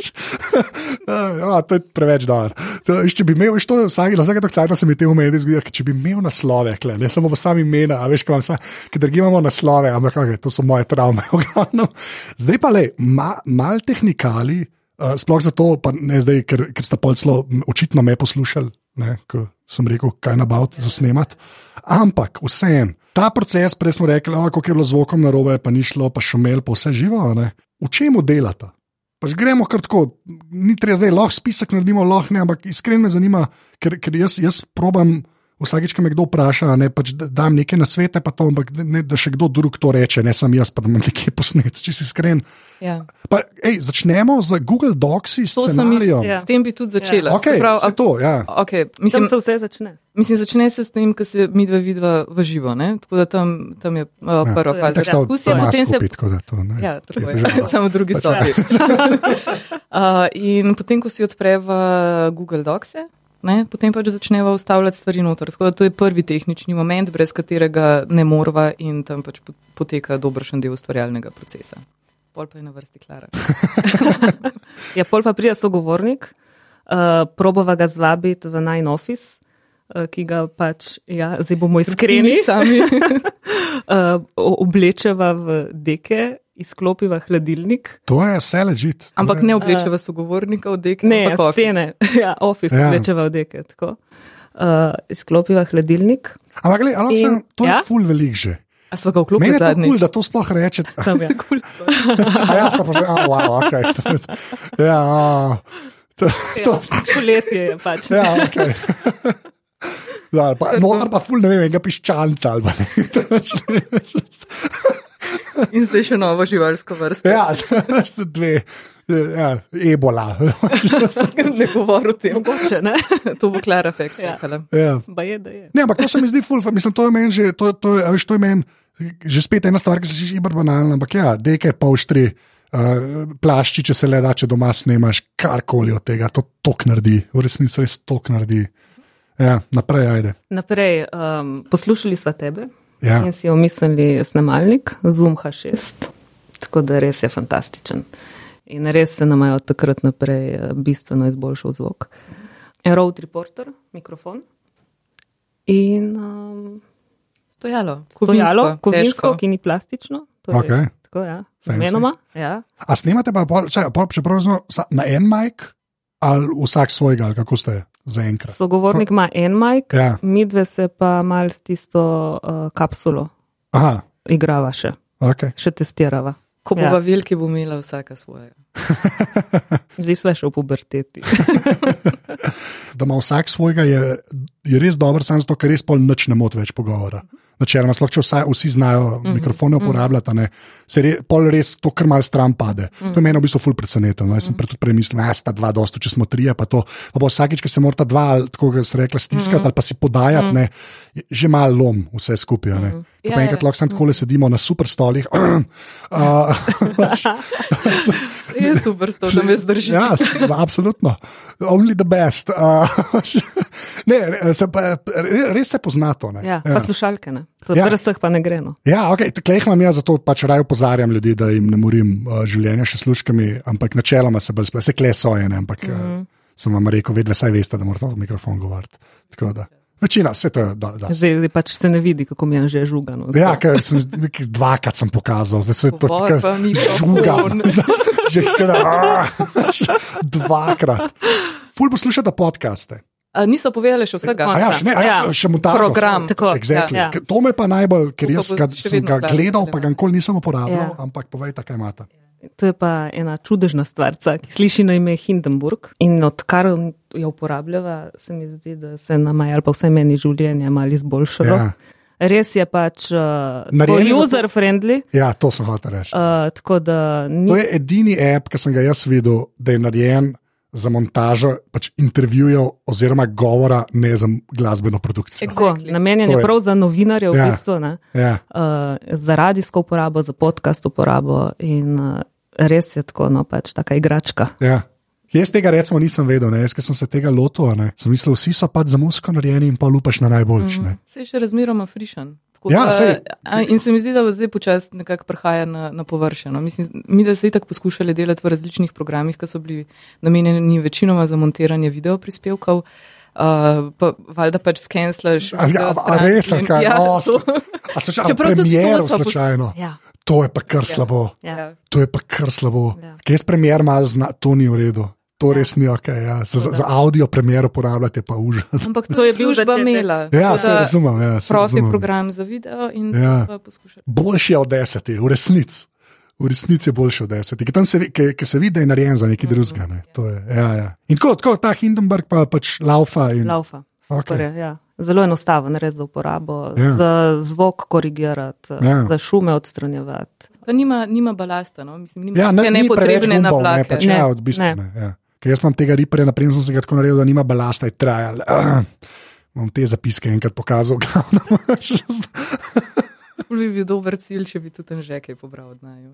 ja, to je preveč dar. Če bi imel, to vsak, na vsake tokcajta se mi te umedi zgodi, če bi imel naslove, kle, ne samo sami imena, a veš, kaj vsa, ker drugi imamo naslove, ampak okay, to so moje travme. v glavnem. Zdaj pa le, ma, mal tehnikali. Uh, sploh zato, pa ne zdaj, ker, ker sta polclo očitno me poslušali, ne, ko sem rekel, kaj nabav za snemat. Ampak vseeno, ta proces, prej smo rekli, kako je bilo z zvokom narobe, pa ni šlo, pa šumel, pa vse živo. Ne. V čemu delata? Pač gremo kar tako, ni treba zdaj, lahko spisek naredimo, lahko ne, ampak iskreno me zanima, ker, ker jaz, jaz probam. Vsakič, ko me kdo vpraša, ne, pač da- dam nekaj na svete, pa to, ampak ne, da še kdo drug to reče, ne sem jaz, pa da imam nekaj posnet, če si iskren. Ja. Pa, ej, začnemo z Google Docs, To sem scenarijem. Ja. S tem bi tudi začela. Okay, Se pravi, se to, ja. Okay, Mislim, mislim, se vse začne. mislim, začne se s tem, ko se mi dva vidva v živo. Ne? Tako da tam, tam je uh, Ja. prva To je faza diskusije, potem se tako da to ne. Ja, tako je. težava. Samo drugi Pač, sobi. uh, in potem, ko si odpreva Google Docs, ne, potem pač začneva ustavljati stvari noter. Tako da to je prvi tehnični moment, brez katerega ne morva in tam pač pot- poteka dobršen del ustvarjalnega procesa. Pol pa je na vrsti Klara. Ja, pol pa prija sogovornik, uh, probava ga zvabiti v Nine Office, uh, ki ga pač, ja, zdaj bomo iskreni, Sami. uh, oblečeva v deke, izklopiva hladilnik. To je vse ležit. Ampak ne oblečeva sogovornika v dek, Ne, ampak stene, ja, office Ja. ja. oblečeva v deke. Tako. Uh, izklopiva hladilnik. Ampak, gled, ali, In- sem, to je ja? ful velik že. A smo ga Meni vklopili je to kul, da to sploh reče. Tam, ja. A ja, sta pa že, ah, wow, ok. Ja, a, to, to, ja, poletje je pač. ja, ok. Ja, pa, noter pa ful ne vem, enega piščanca ali pa ne. In zdaj še novo živalsko vrsto. Ja, ste dve, ja, ebola. Ne govori o tem. Mogoče, ne? To bo Klara efekt. Ja. Ja. Je, je. Ne, ampak to se mi zdi ful, fa- mislim, to je meni že, to, to, je- a veš, to je meni že spet ena stvar, ki se že ibar banalna, ampak ja, deke polštri. Uh, plašči, če se le da, če doma snemaš karkoli od tega, to tok naredi, v resnici res tok naredi. Ja, naprej, ajde. Naprej, um, poslušali smo tebe Ja. in si omislili snemalnik Zoom H6. Tako da res je fantastičen. In res se nam je od takrat naprej eh, bistveno izboljšal zvok. Road reporter, mikrofon. In um, Stojalo. stojalo, kovinsko, težko. ki ni plastično. Torej, Okej. Tako, ja. Menoma, ja. A snemate pa, pol- čakaj, pol- čeprav zno, sa- na en majk ali vsak svojega, ali kako ste zaenkrat? Sogovornik ima en majk, Ja. midve se pa mal s tisto uh, kapsulo Aha, igrava še, ok. še testirava. Ko Ja. bova veliki, bo imela vsaka svoje. Zdaj smo še v puberteti. Da ima vsak svojega, je, je res dobro, samo zato, ker res pol noč ne moti več pogovora. Načeloma, sploh če vsa, vsi znajo mm -hmm. mikrofone uporabljati, ne, se re, pol res to, kar mal stran pade. Mm -hmm. To je meni v bistvu ful presenetilo. No. Jaz sem prej tudi prej mislil, da sta dva, dosto, če smo trije, pa to. Pa bo vsakič, ko se morata dva, tako kot se rekla, stiskati mm -hmm. ali pa si podajati, ne, je že mal lom vse skupaj. Mm -hmm. Ja, Pa enkrat ja. lahko samo tako le sedimo na super stolih. uh, Je super, to, da me zdrži. Ja, absolutno. Only the best. Uh, ne, se pa, re- res se pozna to. ne. Ja, pa slušalke, ne. To Ja. ja. brez vseh pa ne gre. No. Ja, okay, Klej imam jaz, zato pač raje opozarjam ljudi, da jim ne morim uh, življenja še služkami, ampak načeloma se bolj sploh, se kle soje, ne, ampak mm -hmm. uh, sem vam rekel, vedno saj veste, da morate v mikrofon govoriti. Tako da. Večina, vse to je. Da, da. Zdaj, pač se ne vidi, kako mi je že žugano. Ja, ker sem dvakrat sem pokazal, zdaj se to mikrofon. žugam. Že kada, dvakrat. Ful poslušate podcaste. A, niso povedali še vsega. A ja, še, ne, a ja, Ja. še montažo. Program. Tako, Exactly. ja. Ja. To me pa najbolj, ker jaz ga, sem ga gledal. pa ga nikoli nisem uporabljal, Ja. ampak povejte, kaj imate. To je pa ena čudežna stvar, ki sliši na ime Hindenburg. In odkar jo uporabljava, se mi zdi, da se nam je, ali pa vsaj meni, življenje malo izboljšalo. Ja. Res je pač uh, Narejeno zato- user-friendly. Ja, to sem hotel reči. Uh, tako da ni To je edini app, ki sem ga jaz videl, da je narejen za montažo pač intervjujev oziroma govora, ne za glasbeno produkcijo. Tako, Exactly. namenjen je prav za novinarje, v Ja. bistvu, ne, Ja. uh, za radijsko uporabo, za podcast uporabo in uh, res je tako, no pač taka igračka. Ja. Jaz tega recimo nisem vedel, ne? jaz sem se tega lotil, ne? sem mislil, vsi so pač za muziko narejeni in pa lupaš na najboljši. Mm -hmm. Se je še razmeroma frišen. Tako Ja, da- a, in se mi zdi, da zdaj počasi nekako prihaja na, na površje. No. Mislim, mi da se itak poskušali delati v različnih programih, ki so bili namenjeni večinoma za montiranje video prispevkov. Uh, pa valjda pač skenslaš. A, ja, a, a res, ali kaj? Ja, O, to- A so čakali Čeprav tudi to premiero so pos- slučajno? Ja. To je pa kar slabo. Ja. ja. To je pa kar slabo. Ja. Kaj jaz premjer malo zna, to ni v redu. To res ni ok. Ja. Za, za, audio premjero uporabljate pa užas. Ampak To je bil začetek. imela. Ja, se razumem. Ja, se Profi razumem. program za video in Ja. smo poskušali. Boljši je od desetih, v resnici. V resnici je boljši od desetih, ki, tam se, ki, ki se vidi, da je narejen za nekaj drugega. Ne. To je, ja, ja. In tako, tako ta Hindenburg pa pač laufa. In, Laufa. Okej. Super je, ja. Zelo enostaven res za uporabo, Ja. za zvok korigirati, Ja. za šume odstranjevati. Pa nima, nima balasta, no? mislim, nima ja, ne, ni preveč nepotrebne gumbov, ne, naplake. pač, Ne, ja, od bistvu, ne. Ne, ja. Ker jaz imam tega riperja, naprej sem se ga tako naredil, da nima balasta, je trajal. Bom te zapiske enkrat pokazal, glavno. Bi bil dober cilj, če bi tudi že kaj pobral od naju.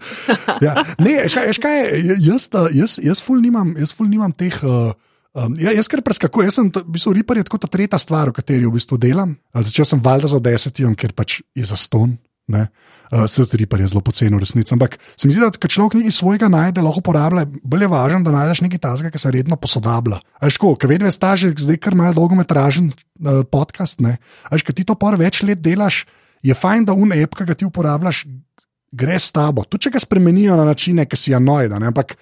ja. Ne, veš kaj, jaz, uh, jaz, jaz ful nimam, jaz ful nimam teh. Uh, Um, ja, jaz kar preskakujem, jaz sem to- v bistvu Reaper je tako ta tretja stvar, v kateri v bistvu delam. Uh, začel sem valjda za desetijom, ker pač je za ston. Uh, se tudi je zelo poceni resnici. Ampak se mi zdi, da človek nekaj svojega najde, lahko uporablja, bolj je važno, da najdeš nekaj tazga, ki se redno posodablja. Veš, ko vedno je staž, zdaj kar malo dolgometražen uh, podcast. ne. A Veš, ko ti to par več let delaš, je fajn, da un app, ki ga ti uporabljaš, gre s tabo. Tudi če ga spremenijo na načine, ki si anoida, ne? ampak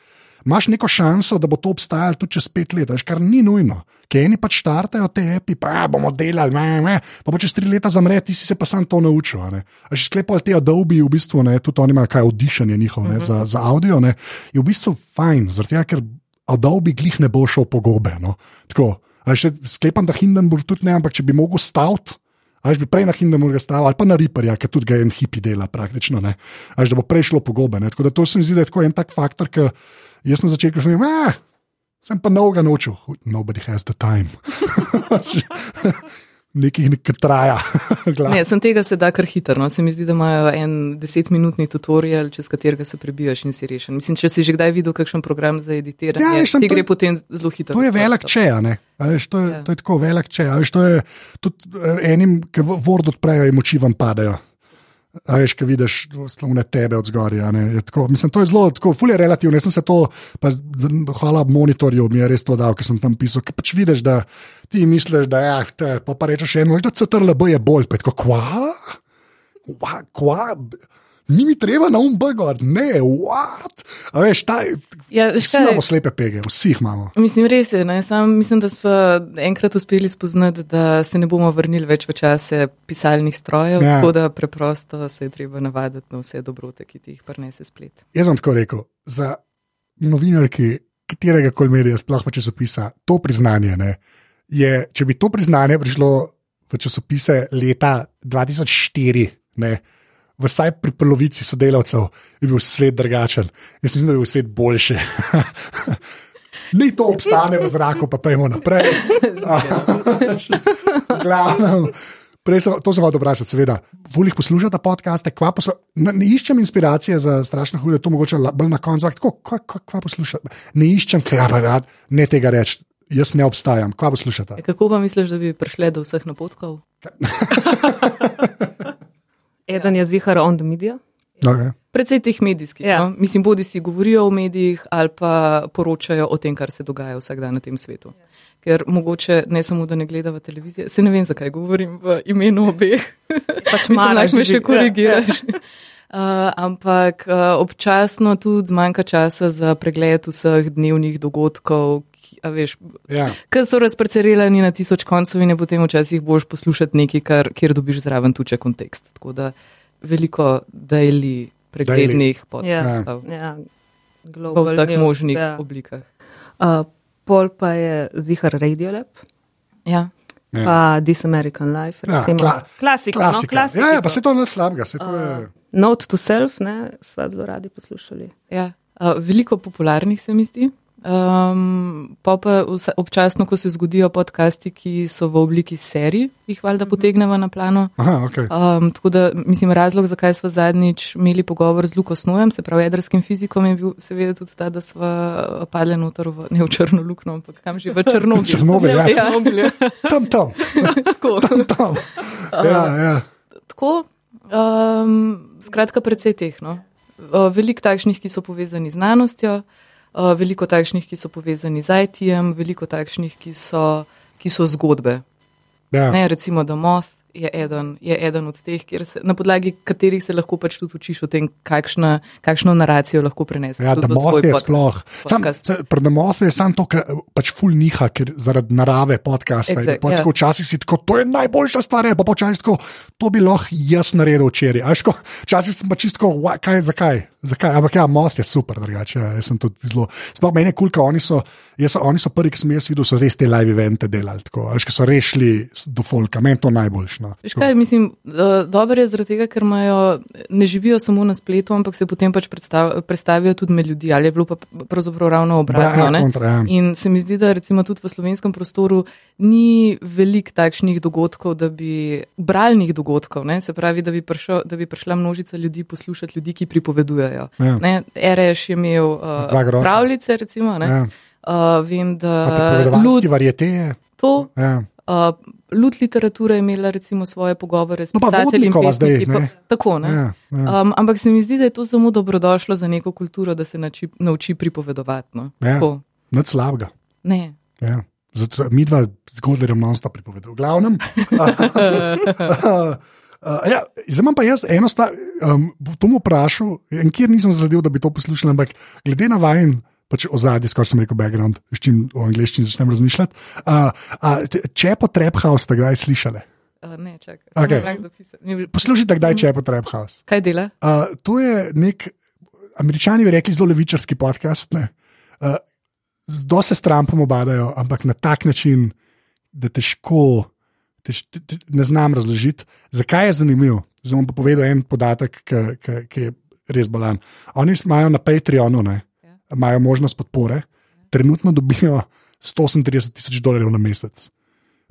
imaš neko šanso, da bo to obstajalo tudi čez pet let, veš, kar ni nujno. Ker eni pač štartajo te api, pa ja, bomo delali, me, me, pa, pa čez tri leta zamre, ti si se pa sam to naučil. a ne. A že sklepali te Adobe, v bistvu, ne, tudi oni imajo kaj audition njihov ne, za, za audio, ne, je v bistvu fajn, tega, ker Adobe glih ne bo šel po gobe. No. Tako, še sklepam, da Hindenburg tudi ne, ampak če bi mogel staviti. Až bi prej na Hindenburga stavil, ali pa na Riperja, ki tudi ga en hipi dela, praktično. Až da bo prej šlo pogobe. Ne? Tako da to se mi zdi, da je tako en tak faktor, ki jaz na začetku sem rekel, sem pa novega naučil. Nobody has the time. Nekaj traja. Glav. Ne, sem tega se da kar hitro. No. Se mi zdi, da imajo en desetminutni tutorial, čez katerega se prebijaš in si rešen. Mislim, če si že kdaj videl kakšen program za editiranje, Ja, veš, ti to- gre potem zelo hitro. To je velik če, a ne. A Veš, to, je, Ja. to je tako velik če. a Veš, to je tudi eh, enim, ki Word odprejo in moči vam padajo. Veš, ki vidiš splovne tebe od zgoraj. a ne. Je tako- Mislim, to je zelo, tako, fulje relativno. Jaz sem se to, pa, hvala monitorju, mi je res to dal, ker sem tam pisal. Ker pač vidiš, da ti misliš, da ja, te, pa, pa rečeš eno, veš, da CTRLB je bolj, pa je tako, kva? Kva? kva? Ni mi treba na um bugor, ne, what? A veš, ta, Ja, veš vsi kaj? imamo slepe pege, vsi jih imamo. Mislim, res je. Ne? Sam mislim, da smo enkrat uspeli spoznati, da se ne bomo vrnili več v čase pisalnih strojev, Ja. ja. tako da preprosto se je treba navaditi na vse dobrote, ki ti jih prinese splet. Jaz sem tako rekel, za novinarki, katerega koli medija, sploh pa časopisa, to priznanje ne, je, če bi to priznanje prišlo v časopise leta 2004, ne, vsaj pri polovici sodelavcev, bi bil svet drugačen. Jaz mislim, da bi bil svet boljši. Ni to obstane v zraku, pa pojmo naprej. Glavno. Prej sem, to sem hotel vprašati, seveda. Volih poslušate podcaste, kva poslu, ne, ne iščem inspiracije za strašno hude, to mogoče bolj na koncu, ampak tako, kva, kva, kva poslušate. Ne iščem, kaj pa rad, ne tega reči, jaz ne obstajam, kva poslušate. E, Kako pa misliš, da bi prišle do vseh napotkov? Eden je zihar on the media. Okay. Predvsej teh medijskih. Ja. Ja. No? Mislim, bodi si govorijo o medijih ali pa poročajo o tem, kar se dogaja vsak dan na tem svetu. Ker mogoče ne samo, da ne gledava televizije, se ne vem, zakaj govorim v imenu obeh. Pač maraš lahko me še korigiraš. Uh, ampak uh, občasno tudi zmanjka časa za pregled vseh dnevnih dogodkov, veš, Ja. ker so razparcelirani na tisoč koncev in je potem včasih boš poslušati nekaj, kar, kjer dobiš zraven tuče kontekst. Tako da veliko daily preglednih podkastov Ja, v global vseh news, možnih ja. oblikah. Uh, pol pa je zihar Radiolab, Ja. Ja. pa This American Life. Ja, recimo. kla- klasika. No, Klasika. ja, ja, pa se to ne slabega. Se to je, Uh, Note to self, ne, sva zelo radi poslušali. Ja. Uh, veliko popularnih se mi zdi. Um, pa pa vsa, občasno, ko se zgodijo podcasti, ki so v obliki serij, jih valjda potegnemo na plano. Aha, okay. Um, tako da, mislim, razlog, zakaj smo zadnjič imeli pogovor z Luko Snojem, se pravi jedrskim fizikom, je bil seveda tudi ta, da smo padli noter v, ne v črno luknjo, ampak kam že v Črnobil. Črnobil, ja. Črnobil, ja. Tam, tam. Tam, tam. Ja, ja. Tako, um, skratka, precej teh. No. Uh, Veliko takšnih, ki so povezani z znanostjo, uh, veliko takšnih, ki so povezani z IT-jem, veliko takšnih, ki so, ki so zgodbe. ja. Ne, recimo, da Moth je eden, je eden od teh, se, na podlagi katerih se lahko pač tudi učiš o tem, kakšna, kakšno naracijo lahko preneseš. Ja, da moth je sploh. Sam, pred moth je samo to, kar pač ful niha, ker zaradi narave podcasta. Exact, pač, ja. Včasih si tako, to je najboljša stvar, pa pa včasih tako, to bi lahko jaz naredil včeraj. ko- Včasih sem pa čisto, "Wha- kaj, zakaj. zakaj? Ampak ja, moth je super, drugače. Ja, jaz sem tudi zelo. Sploh meni je kul, cool, oni so, jaz, oni so prvi, ki sem jaz videl, so res te live evente delali. Tako, a veš, ki so rešili do folka, meni to najboljš. No. Veš kaj, mislim, uh, dobro je zaradi tega, ker imajo, ne živijo samo na spletu, ampak se potem pač predstav, predstavijo tudi med ljudi, ali je bilo pa pravzaprav ravno obratno. Ja, ne? kontra, ja. In se mi zdi, da recimo tudi v slovenskem prostoru ni veliko takšnih dogodkov, da bi, bralnih dogodkov, ne? se pravi, da bi, prišel, da bi prišla množica ljudi poslušati ljudi, ki pripovedujejo. Ja. Ne, RS je imel uh, pravljice, recimo, ne? Ja. Uh, vem, da Pripovedovalski Lud, variete je. to, Ja. Uh, Lud literatura je imela recimo svoje pogovore s No, pa pisatelji in zdaj, pesniki. pa-. Tako, ne? Ja, ja. Um, ampak se mi zdi, da je to samo dobrodošlo za neko kulturo, da se nači, nauči pripovedovati. No? Ja. Nič slabega. Ne. Ja. Zato mi dva zgodberjem non-stop pripovedujemo. V glavnem. Uh, ja, zdaj imam pa jaz eno stvar, um, to mu vprašal, kjer nisem zadev, da bi to poslušal, ampak glede na vajen. Pač ozadje, skoraj sem rekel, background, s čim v angleščini začnem razmišljati. Uh, uh, če po Trap House, ste kdaj slišali? Uh, ne, čakaj. Lahko zapisati. Mi- Poslušajte, kdaj če po Trap House. Kaj dela? Uh, to je nek, američani bi rekli, zelo levičarski podcast. ne. Uh, Zdo se s Trumpom obadajo, ampak na tak način, da težko, tež, te, te, ne znam razložiti, zakaj je zanimiv. Zdaj bom pa povedal en podatek, ki, je res balan. Oni imajo na Patreonu, ne, imajo možnost podpore, trenutno dobijo 138 tisoč dolarjev na mesec,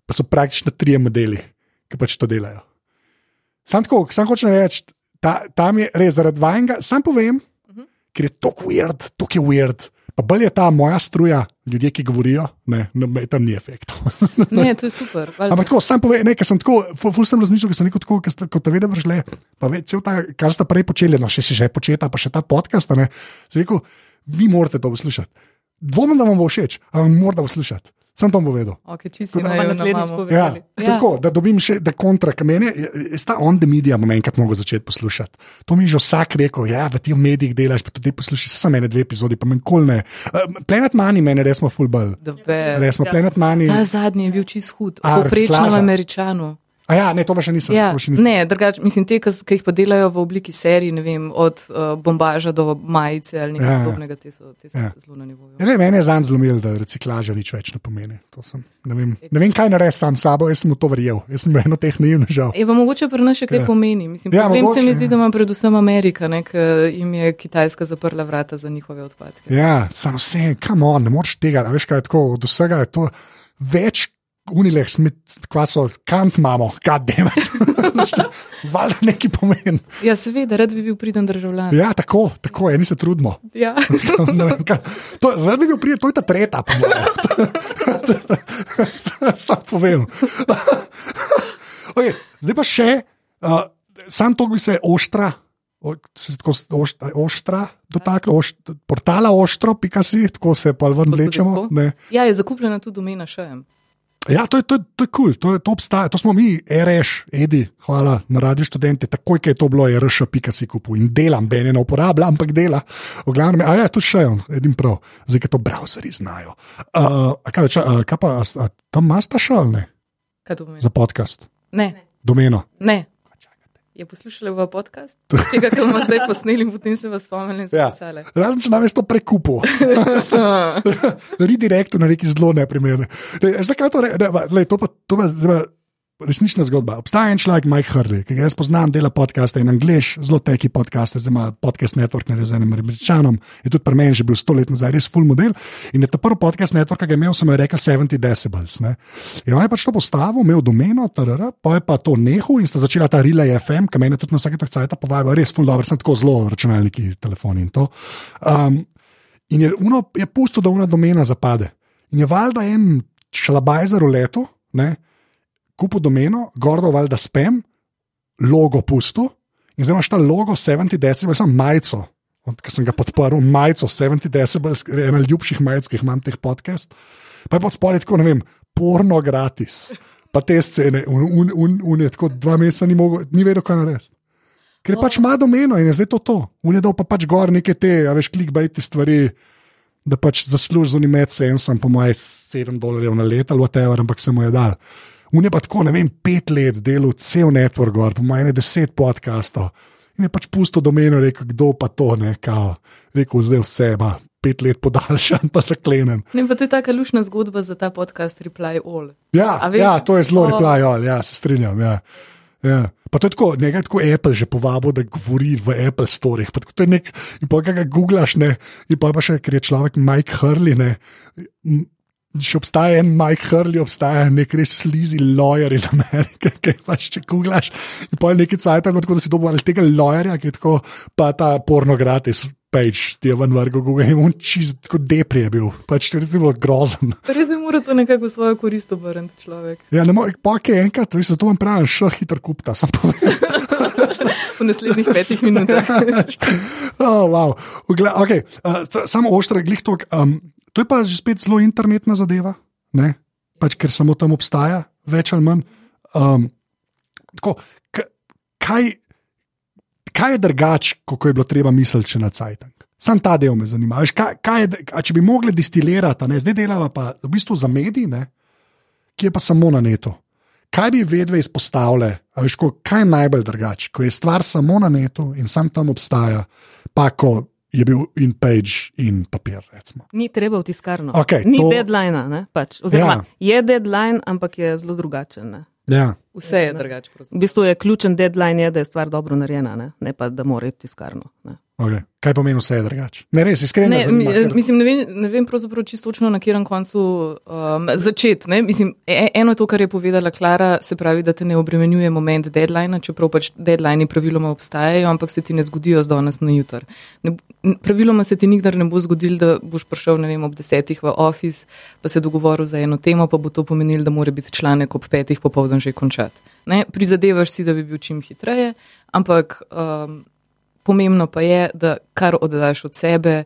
pa so praktično trije modeli, ki pač to delajo. Sam tako, sam hočem reči, ta, tam je res zaradi vajnega, sam povem, uh -huh. ker je to weird, to je weird. Pa bolj je ta moja struja, ljudje, ki govorijo, ne, ne tam ni efektov. Ne, to je super. Ampak tako, sam povem, nekaj sem tako, ful, sem razmišljal, ker sem rekel tako, kot da vedem, šle, pa ve, cel ta, kar ste prej počeli, no še si že početa, pa še ta podcast, ne. Sem rekel, vi morate to poslušati. Dvomim, da vam bo všeč, ampak morate poslušati. Sem to povedal. Okay, čisto da na naslednjič povem. Ja. Ja. tako, da dobim še da kontra kamene. Sta on the media, bom enkrat mogel začeti poslušati. To mi je že vsak rekel, ja, v teh medijih delaš, pa tudi poslušaj, samo ene dve epizodi, pa meni kol ne. Uh, Planet Money meni res smo fulbal. The best. Res smo Planet Money. Ta zadnji je bil čist hud, reciklaža. američanu. A ja, ne, to pa še nisem. Ja, še nisem. ne, drugač, mislim, te, ki jih pa delajo v obliki serij, ne vem, od uh, bombaža do majice ali nekaj Ja, ja. podobnega, te so, te so Ja. zelo na nivoju. Ja, ne, mene je zanj zlomil, da reciklaža nič več ne pomeni. Sem, ne, vem, ne vem, kaj narediti sam sabo, jaz sem v to verjel. Jaz sem eno teh naivno žal. Je pa mogoče pri nas še kaj Ja. pomeni. Mislim, Ja, problem se mi mogoče, zdi, ja. da ima predvsem Amerika, ker jim je Kitajska zaprla vrata za njihove odpadke. Ja, samo vse, kam on, ne moreš tega, veš kaj je tako, od vsega je to več. Unileh, kva so, kant imamo, kaj deme. Valjda neki pomen. Ja, seveda, rad bi bil priden državljan. Ja, tako, tako, eni se trudimo. Ja. Vem, kaj- To, rad bi bil prijet, to je ta mojem. Sam povem. Okay, zdaj pa še, uh, sam to bi se oštra. o- Se tako s- ošt- oštra dotaknil, ošt, portala oštro, pika si, tako se pa ven ne. ja, je zakupljena tudi domena šejem. Ja, to je kul, to, je cool, to, je- to obstaja. To smo mi, RŠ, Edi, hvala na radio študente. Takoj, ko je to bilo, je RŠ, pika si kupu in delam, bene ne uporabljam, ampak dela. V glavnem, a ja, to še on, edin prav, zdaj, ker to browseri znajo. Uh, kaj, ča, uh, kaj pa, a, a, tam imaš ta šal, ne, Kaj to pomeni? za podcast, Ne, domeno. ne. Je poslušala v podcast? Tega, kar bomo zdaj posneli, potem se vas spomnili Ja. Razen, če nam je to prekupo. Redirekt na neki zelo neprimerne. Ne, Zdaj, kaj to reče, to pa, to pa resnična zgodba. Obstaja en človek, Mike Hurley, ki ga jaz poznam, dela podcaste in angliš, zelo teki podcaste, zdaj ima podcast network, ne z enim američanom, je tudi pri meni že bil sto let nazaj, res full model. In je ta prvi podcast network, ki ga je imel, sem jo rekel 70 decibels. Ne. In on je pač to postavil, imel domeno, tarara, pa je pa to nehal in sta začela ta Relay FM, ki me tudi na vsake tak cajt povabi, res full dobro, sem tako zelo računalniki, telefoni in to. Um, in je, uno, je pusto, da una domena zapade. In je valjda en šalabajzer v letu, ne, kupil domeno, gordo valjda spem, logo pusto in zdaj imaš ta logo 70 decibel, sem majico. Ker sem ga podporil, majico 70 decibel, ena ljubših majic, ki jih imam teh podcast. Pa je pod spodaj tako, ne vem, porno gratis. Pa te scene, un, un, un, un je tako dva meseca ni, mogel, ni vedel, kaj narediti. Ker pač ima domeno in je zdaj to to. Un je dal pa pač gor neke te, a veš, klikbajti stvari da pač zasluži z unim sensom, po mojem, 7 dolarjev na leto ali whatever, ampak se mu je dal. Un je pa tako, ne vem, pet let delal cel network, gor, po mojem, deset podcastov. In je pač pusto domeno, rekel, kdo pa to ne, kao, rekel, zdaj vse ima. Pet let podaljšan, pa se klenem. Ne, pa to je tako lušna zgodba za ta podcast Reply All. Ja, ja to je zelo oh. Reply All, ja, se strinjam. Ja. Ja. Pa to je tako, nekaj tako Apple že povabo, da govori v Apple storih. Pa to je nek, in pa ga googlaš, ne, in pa pa še, ker je človek Mike Hurley, ne. Če obstaja en Mike Hurley, obstaja nek res slizi lawyer iz Amerike, ki pač če googlaš. In pa je nekaj cajt, tako da si dobil ali tega lawyerja, ki je tako, pa ta porno gratis page, ti je ven vrgo, Google je on čist kot depri je bil, pač to je bilo grozen. Res bi moral to nekako v svojo korist obrniti človek. Ja, ne moreš, pa kaj enkrat, veš, to vam pravim, še hitro kupta, sem povedal. v naslednjih petih minutah. oh, wow. okay. uh, samo oštre, glih to. Um, to je pa že spet zelo internetna zadeva, ne? pač ker samo tam obstaja, več ali manj. Um, tako, kaj, kaj je drugače, kot je bilo treba misliti na Cajtank? Sam ta del me zanima. Veš, kaj, kaj je, če bi mogli distilirati, ne? zdaj delava pa v bistvu za medije, ki je pa samo na netu. Kaj bi vedve izpostavile, veš, ko, kaj je najbolj drugače, ko je stvar samo na netu in sam tam obstaja, pa ko je bil in page in papir. Recimo. Ni treba v tiskarno. Okay, Ni to... deadline, pač. oziroma ja. je deadline, ampak je zelo drugačen. Ja. Vse je drugače. V bistvu je ključen deadline, je, da je stvar dobro narejena, ne, ne pa da mora iti tiskarno. Okay. Kaj pomeni vse je drugače? Ne, res, iskreno. Ne, ker... mislim, ne vem, ne vem pravzaprav čisto točno na katerem koncu um, začeti. E, e, eno je to, kar je povedala Klara, se pravi, da te ne obremenjuje moment deadline, čeprav pač deadline praviloma obstajajo, ampak se ti ne zgodijo z danes na jutr. Ne, praviloma se ti nikdar ne bo zgodil, da boš prišel vem, ob desetih v office, pa se dogovoril za eno temo, pa bo to pomenilo, da mora biti članek ob petih popovdan že končati. Ne, prizadevaš si, da bi bil čim hitreje, ampak. Um, Pomembno pa je, da kar oddaš od sebe,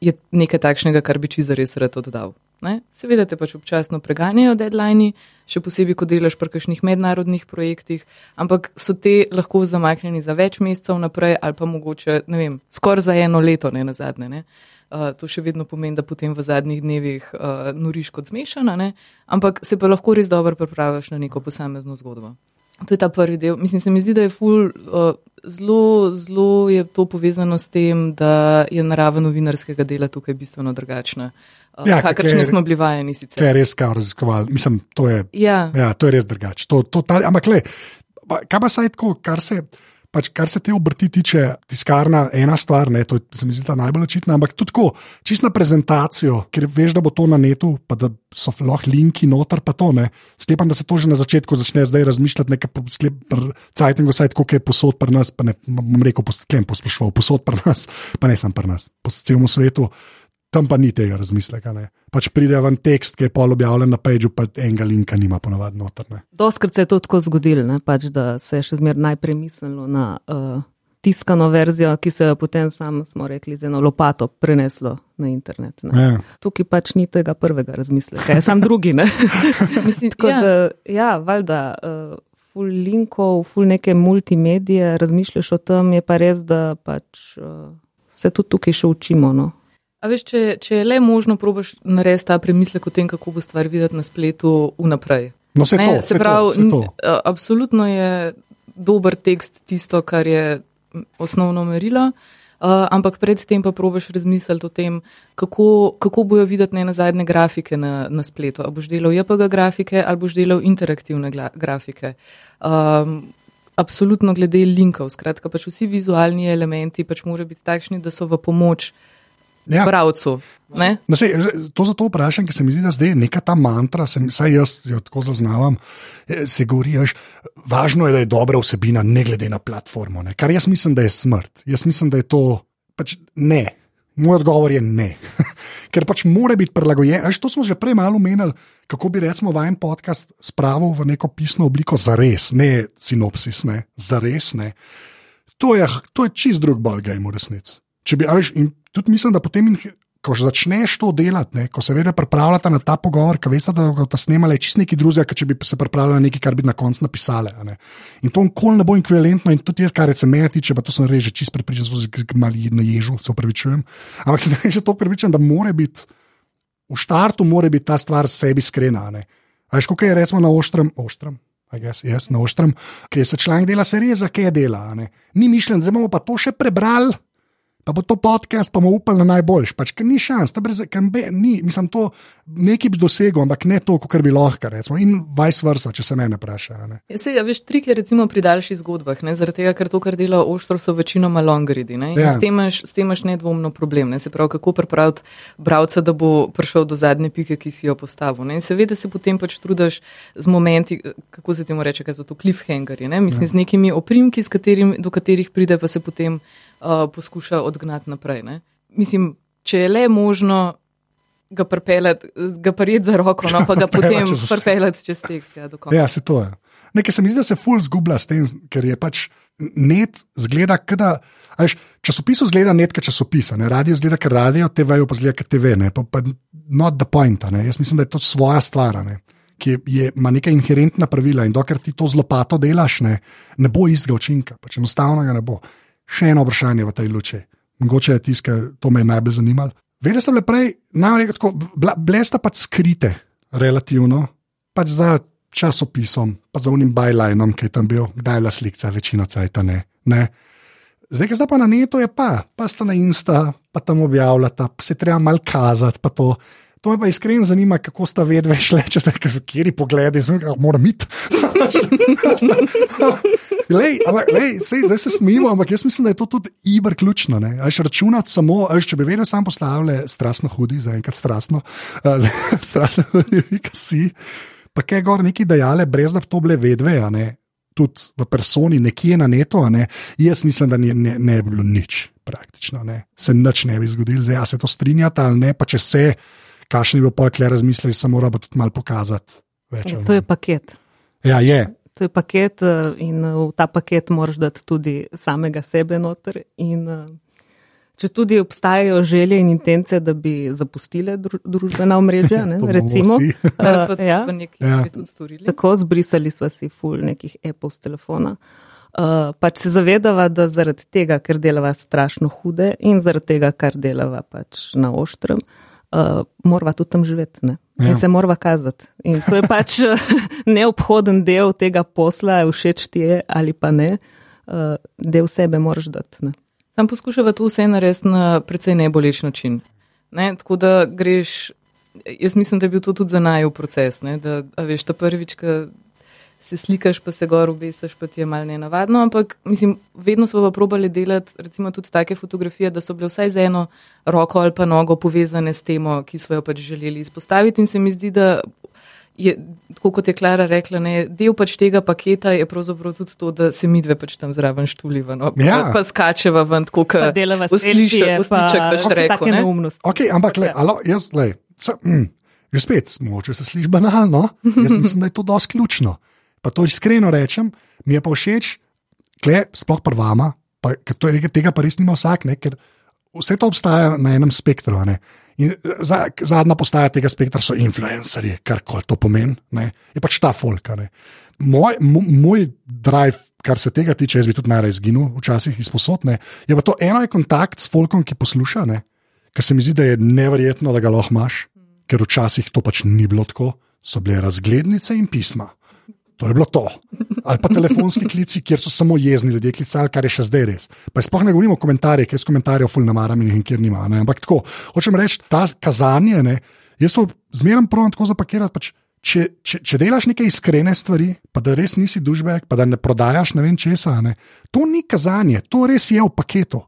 je nekaj takšnega, kar bi čisto res rad oddal. Ne? Seveda te pač občasno preganjajo deadline, še posebej, ko delaš pri kakšnih mednarodnih projektih, ampak so te lahko zamaknjeni za več mesecev naprej ali pa mogoče, ne vem, skoraj za eno leto, ne na zadnje. Ne? Uh, to še vedno pomeni, da potem v zadnjih dnevih uh, noriš kot zmešana, ne? ampak se pa lahko res dobro pripraviš na neko posamezno zgodbo. To je ta prvi del. Mislim, se mi zdi, da je ful, uh, zelo, zelo je to povezano s tem, da je narava novinarskega dela tukaj bistveno drugačna. Uh, ja, kakršne smo bili vajeni sicer. To je res, kar raziskovali. Mislim, to je, ja. Ja, to je res drugače. Ampak, le, kaj pa saj tako, kar se pač, kar se te obrti tiče, tiskarna je ena stvar, ne, to se mi zdi najbolj očitna, ampak tudi tako, čisto na prezentacijo, ker veš, da bo to na netu, pa da so lahko linki noter, pa to ne. Sklepam, da se to že na začetku začne zdaj razmišljati, nekaj sklep, cajtngo, saj tako, ki je posod pri nas, pa ne bom rekel, poslušal, posod pri nas, pa ne sem pri nas, po celem svetu tam pa ni tega razmisleka. Ne. Pač pride ven tekst, ki je pol objavljen na pageu, pa enega linka nima ponovadi noter. Doskrat se je to tako zgodilo, pač, da se je še zmeraj najprej mislilo na uh, tiskano verzijo, ki se je potem, sam, smo rekli, z eno lopato preneslo na internet. Ja. Tukaj pač ni tega prvega razmisleka, je sam drugi. Mislim, tako, ja. da, ja, valjda. Uh, Ful linkov, ful neke multimedije, razmišljaš o tem, je pa res, da pač, uh, se tudi tukaj še učimo. No? A veš, če, če je le možno, probiš narediti ta premislek o tem, kako bo stvar videti na spletu vnaprej. No, se, to, se pravi, to, se to. absolutno je dober tekst tisto, kar je osnovno merilo. Uh, ampak predtem pa probiš razmisliti o tem, kako, kako bojo videti ne na zadnje grafike na, na spletu. Ali boš delal JPG grafike ali boš delal interaktivne grafike. Um, absolutno glede linkov, skratka, pač vsi vizualni elementi pač morajo biti takšni, da so v pomoč ja. pravcu. No, sej, to zato vprašam, ker se mi zdi, da zdaj neka ta mantra, saj jaz jo tako zaznavam, eh, se govori, že važno je, da je dobra vsebina, ne glede na platformo. Ne? Kar jaz mislim, da je smrt. Jaz mislim, da je to pač ne. Moj odgovor je ne. Ker pač mora biti prilagojen. Až to smo že prej malo menili, kako bi recimo vajen podcast spravil v neko pisno obliko za res, ne sinopsis, ne za res. Ne. To je, to je čist drug balgajmo resnic. Če bi, veš, in tudi mislim, da potem, ko začneš to delati, ne, ko se vedno pripravljate na ta pogovor, ki veste, da boste snemali čist neki drugega, če bi se pripravljali na nekaj, kar bi na koncu napisali. In to nikoli ne bo ekvivalentno, in tudi jaz, kar se meni tiče, pa to sem reže čist prepričan, zelo mali na ježu, se upravičujem. Ampak sem že to prepričan, da mora biti. V štartu mora biti ta stvar sebi skrena. Veš, kako je recimo na oštrem, oštrem, guess, yes, na oštrem, ki se članek dela, se res za kaj dela. Ni mišljen, da bomo pa to še prebrali pa bo to podcast, pa bomo upali na najboljš. Pač, ker ni šans, brez, ker be, ni, mislim, to nekaj bi dosegel, ampak ne to, kar bi lahko, recimo, in vice versa, če se mene vpraša. Ja, se, ja, veš, trik je recimo pri daljših zgodbah, ne, zaradi tega, ker to, kar dela oštro, so večinoma longridi. Ja. S tem imaš nedvomno problem, ne, se pravi, kako pripraviti bralca, da bo prišel do zadnje pike, ki si jo postavil. Ne. Seveda se potem pač trudiš z momenti, kako se temu reče, kaj so to cliffhangerji, ne, mislim, ja. z nekimi oprimki, katerim, do katerih pride pa se potem uh, poskuša odgnati naprej. Ne? Mislim, če je le možno ga pripeljati, ga prijeti za roko, no pa ga potem pripeljati čez tekst. Ja, ja, se to je. Nekaj se mi zdi, da se ful zgublja s tem, ker je pač net zgleda, kada. Veš, časopisu zgleda netka časopisa, ne? radio zgleda, ker radio, TV pa zgleda, ker TV, ne? pa, pa not the point. Ne? Jaz mislim, da je to svoja stvar, ne? ki je, ima neka inherentna pravila in dokler ti to z lopato delaš, ne, ne bo istega učinka, pač enostavno ga ne bo še eno vprašanje v tej luči. Mogoče tisto, to me je najbolj zanimalo. Vedeli ste bile prej, namreč tako, bile sta pač skrite, relativno, pač za časopisom, pa za unim bajlajnom, ki je tam bil, kdaj je bila slika, večino cajt ne. ne. Zdaj, ki sta pa na netu, je pa, pa sta na Insta, pa tam objavljata, pa se treba mal kazati, pa to. To me pa iskreno zanima, kako sta vedve šle, če ste kjer pogledi, zelo mora mit. lej, ampak, lej, sej, zdaj se smejimo, ampak jaz mislim, da je to tudi ibr ključno. Až računati samo, až, če bi vedno sam postavljal, strastno hudi, zaenkrat strastno, uh, strastno hudi, kaj si. Pa kaj gor neki dajale, brez da bi to bile vedve, tudi v personi, nekje na neto, ne? jaz mislim, da ni, ne, ne bi bilo nič praktično, ne? se nič ne bi zgodilo, zdaj se to strinjate ali ne, pa če se kakšni bo pojkle razmislili, se mora tudi malo pokazati. Več, to je paket. Ja, je. To je paket eh, in eh, v ta paket moraš dati tudi samega sebe noter. In, eh, če tudi obstajajo želje in intence, da bi zapustile družbena omrežja, ne, recimo, uh, ja, ja. tako zbrisali smo si ful nekih appov z telefona. Uh, pač se zavedava, da zaradi tega, ker delava strašno hude in zaradi tega, kar delava pač na oštrem, uh, uh, morava tudi tam živeti ne? in ja. se morava kazati. In to je pač neobhoden del tega posla, všeč ti je ali pa ne, uh, del sebe moraš dati. Sam poskušava to vse narediti na precej neboleč način. Ne? Tako da greš, jaz mislim, da je bil to tudi za naju proces, ne? da veš, ta prvič, ki se slikaš, pa se gor obesiš, pa ti je malo nenavadno. Ampak mislim, vedno smo pa probali delati, recimo, tudi take fotografije, da so bile vsaj z eno roko ali pa nogo povezane s temo, ki smo jo pač želeli izpostaviti. In se mi zdi, da je, tako kot je Klara rekla, ne, del pač tega paketa je pravzaprav tudi to, da se mi dve pač tam zraven štuliva. No, ja. Pa skačeva ven, tako kot delava slišek, usliček, pa še reko. Ok, ampak le, alo, jaz, le, mm, že spet, moče se sliši banalno, jaz mislim, da je to dosti ključno pa to iskreno rečem, mi je pa všeč, kle, sploh pa vama, pa, to je, tega pa res nima vsak, ne, ker vse to obstaja na enem spektru. Za, zadnja postaja tega spektra so influencerji, kar koli to pomeni, ne, je pač ta folka. Moj, moj drive, kar se tega tiče, jaz bi tudi najraje izginil, včasih izposodne, je pa to eno je kontakt s folkom, ki posluša, ker se mi zdi, da je neverjetno, da ga lahko imaš, ker včasih to pač ni bilo tako, so bile razglednice in pisma To je bilo to. Ali pa telefonski klici, kjer so samo jezni ljudje klicali, kar je še zdaj res. Pa sploh ne govorim o komentarjih, ker jaz komentarjev ful ne maram in jih nikjer nima. Ne? Ampak tako, hočem reči, ta kazanje, ne? jaz to zmeraj pravim tako zapakirati. Pač, če, če, če delaš neke iskrene stvari, pa da res nisi dušbek, pa da ne prodajaš ne vem česa, ne? to ni kazanje, to res je v paketu.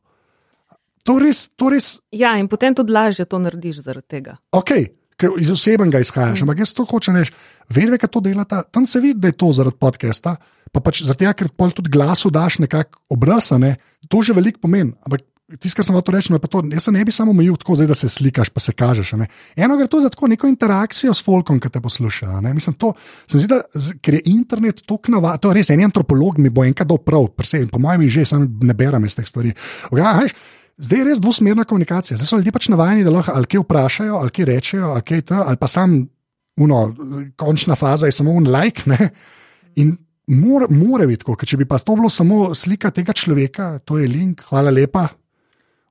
To res, to res, Ja, in potem tudi lažje to narediš zaradi tega. ok, ker iz osebnega izhajaš, ampak jaz to hočem reči, vedve, kaj to delata, tam se vidi, da je to zaradi podcasta, pa pač zaradi tega, ker pol tudi glasu daš nekako obrazane, to že veliko pomeni. Ampak tisto, kar sem hotel reči, no, pa to, jaz se ne bi samo omejil tako, zdaj, da se slikaš, pa se kažeš. Ne. Eno gre to za tako neko interakcijo s folkom, ki te posluša. ne. Mislim, to, se mi zdi, da ker je internet tako navaden, to je res, en antropolog mi bo enkrat dal prav, presej, po mojem že, sam ne berem iz teh stvari. Veš, Zdaj je res dvosmerna komunikacija. Zdaj so ljudje pač navajeni, da lahko ali kaj vprašajo, ali kaj rečejo, ali kaj to, ali pa sam, uno, končna faza je samo un like. Ne? In mora, mora biti tako, ker če bi pa to bilo samo slika tega človeka, to je link, hvala lepa,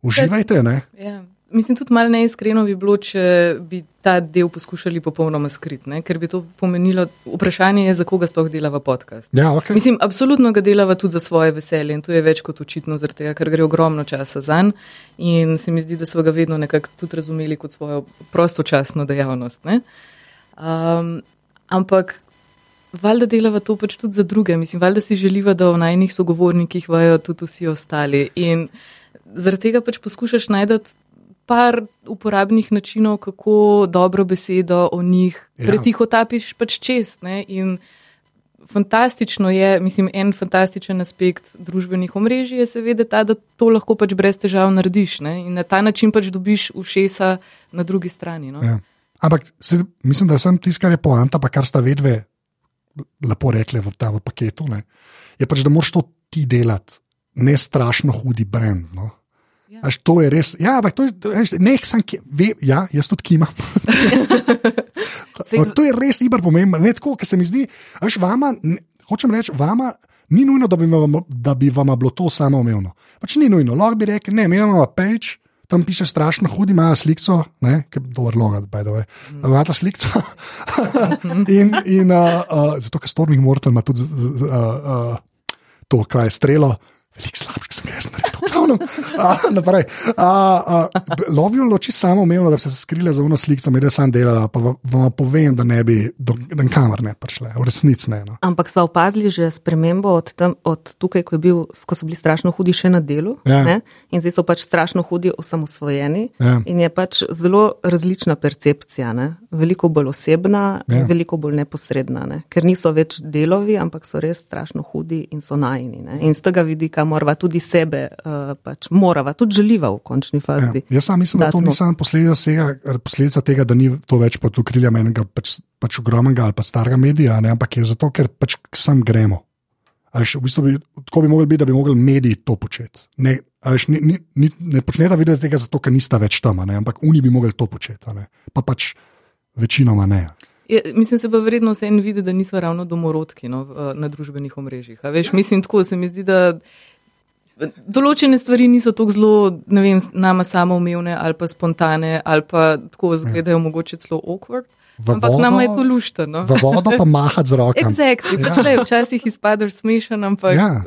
uživajte. Ne? Ja. Mislim, tudi malo neiskreno bi bilo, če bi ta del poskušali popolnoma skriti, ne? ker bi to pomenilo, vprašanje je, za koga sploh delava podcast. Ja, okay. Mislim, absolutno ga delava tudi za svoje veselje in to je več kot očitno, zaradi tega, ker gre ogromno časa za njim in se mi zdi, da smo ga vedno nekako tudi razumeli kot svojo prostočasno dejavnost. Ne? Um, ampak valjda delava to pač tudi za druge, mislim, valjda si želiva, da o najnih sogovornikih vajo tudi vsi ostali in zaradi tega pač poskušaš najti par uporabnih načinov, kako dobro besedo o njih Ja. pretihotapiš pač čez. Ne? In fantastično je, mislim, en fantastičen aspekt družbenih omrežij je seveda ta, da to lahko pač brez težav narediš ne? in na ta način pač dobiš ušesa na drugi strani. No? Ja. Ampak se, mislim, da sem tisto, kar je poanta, pa kar sta vedve lepo rekli v ta v paketu, ne, je pač, da moraš to ti delati, ne strašno hudi brend. No. Ja. Až to je res. Ja, ampak to je, nek sem, ki ve, ja, jaz tudi kimam. Ampak to je res ibar pomembno. Ne tako, ker se mi zdi, veš, vama, ne, hočem reči, vama. Ni nujno, da bi, vam, da bi vam bilo to samoumevno. Pač ni nujno. Lahko bi rekel, ne, mi imamo page, tam piše strašno hudi, ima sliko, ne, ki je dober logo, by the way. Mm. Ima ta sliko. in in uh, uh, zato, ker Storming Mortal ima tudi z, z, uh, uh, to, kaj je strelo. Veliko slabše, kot sem jaz naredil, glavno. Naprej. Lovijo loči samo umevno, da bi se skrile za uno sliko, da je sam delala, pa va- vam povem, da ne bi do do kamor ne prišle, v resnici ne. No. Ampak smo opazili že spremembo od, tam, od tukaj, ko, bil, ko so bili strašno hudi še na delu. Ja. ne, In zdaj so pač strašno hudi osamosvojeni. Ja. In je pač zelo različna percepcija. Ne? Veliko bolj osebna, ja. veliko bolj neposredna. Ne? Ker niso več delovi, ampak so res strašno hudi in so najni. Ne? In z tega vidika morava tudi sebe, uh, pač morava, tudi želiva v končni Ja. fazi. Jaz sam mislim, da to ni samo posledica, posledica tega, da ni to več pod okriljem enega pač, pač ogromnega ali pa starega medija, ne? ampak je zato, ker pač sam gremo. A Veš, v bistvu bi, tako bi mogli biti, da bi mogli mediji to početi. Ne, a veš, ni, ni, ni, ne počnete video tega zato, ker nista več tam, ne? ampak oni bi mogli to početi, ne? pa pač večinoma ne. Je, mislim, se pa verjetno vse en vidi, da nismo ravno domorodki no, v- na družbenih omrežjih. A Veš, mislim, tako se mi zdi, da določene stvari niso tako zelo, ne vem, nama samoumevne ali pa spontane ali pa tako izgledajo mogoče celo awkward. V Ampak vodo- nam je to luštno. V vodo pa mahati z rokami. Exactly. Pač, le, včasih izpadeš smešen, ampak Ja. ja.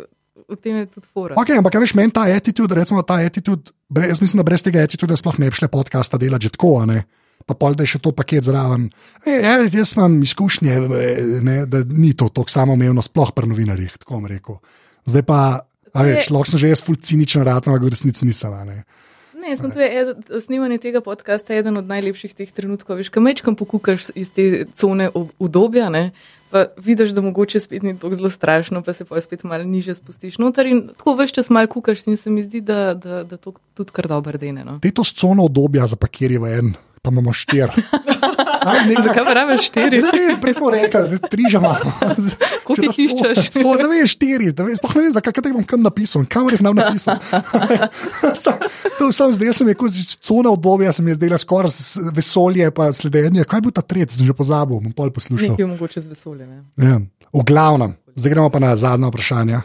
v tem je tudi fora. Ok, ampak veš, meni ta attitude, recimo ta attitude, bre, jaz mislim, da brez tega attitude sploh ne bi šle podcasta delati že tako, ne. Pa pol, da je še to paket zraven. E, jaz, jaz imam izkušnje, e, ne, da ni to tako samoumevno, sploh pri novinarjih, tako bom rekel. Zdaj pa, a veš, lahko sem že jaz ful ciničen, rad, ampak v resnici nisem. Ne. Ne, sem to je snemanje tega podcasta eden od najlepših teh trenutkov. Veš, kaj mečkam pokukaš iz te cone ob- udobja, ne? pa vidiš, da mogoče spet ni tako zelo strašno, pa se pa spet malo niže spustiš noter in tako veš čas malo kukaš in se mi zdi, da, da, da to tudi kar dobro dene. No? Te to s cono obdobja zapakiri v en, pa imamo štiri. Zakaj pa rabiš štiri? Ne vem, prej smo rekli, tri že imamo. Koliko jih iščeš? So, ne vem, štiri, ne vem, sploh ne vem, zakaj kaj bom kam napisal, kam jih nam napisal. Sam- to sam zdaj sem rekel, cona obdobja se mi je zdela skoraj vesolje, pa sledenje. Kaj bo ta tretji, sem že pozabil, bom pol poslušal. Nekaj je mogoče z vesoljem. Ja. Ja. V glavnem, zdaj gremo pa na zadnja vprašanja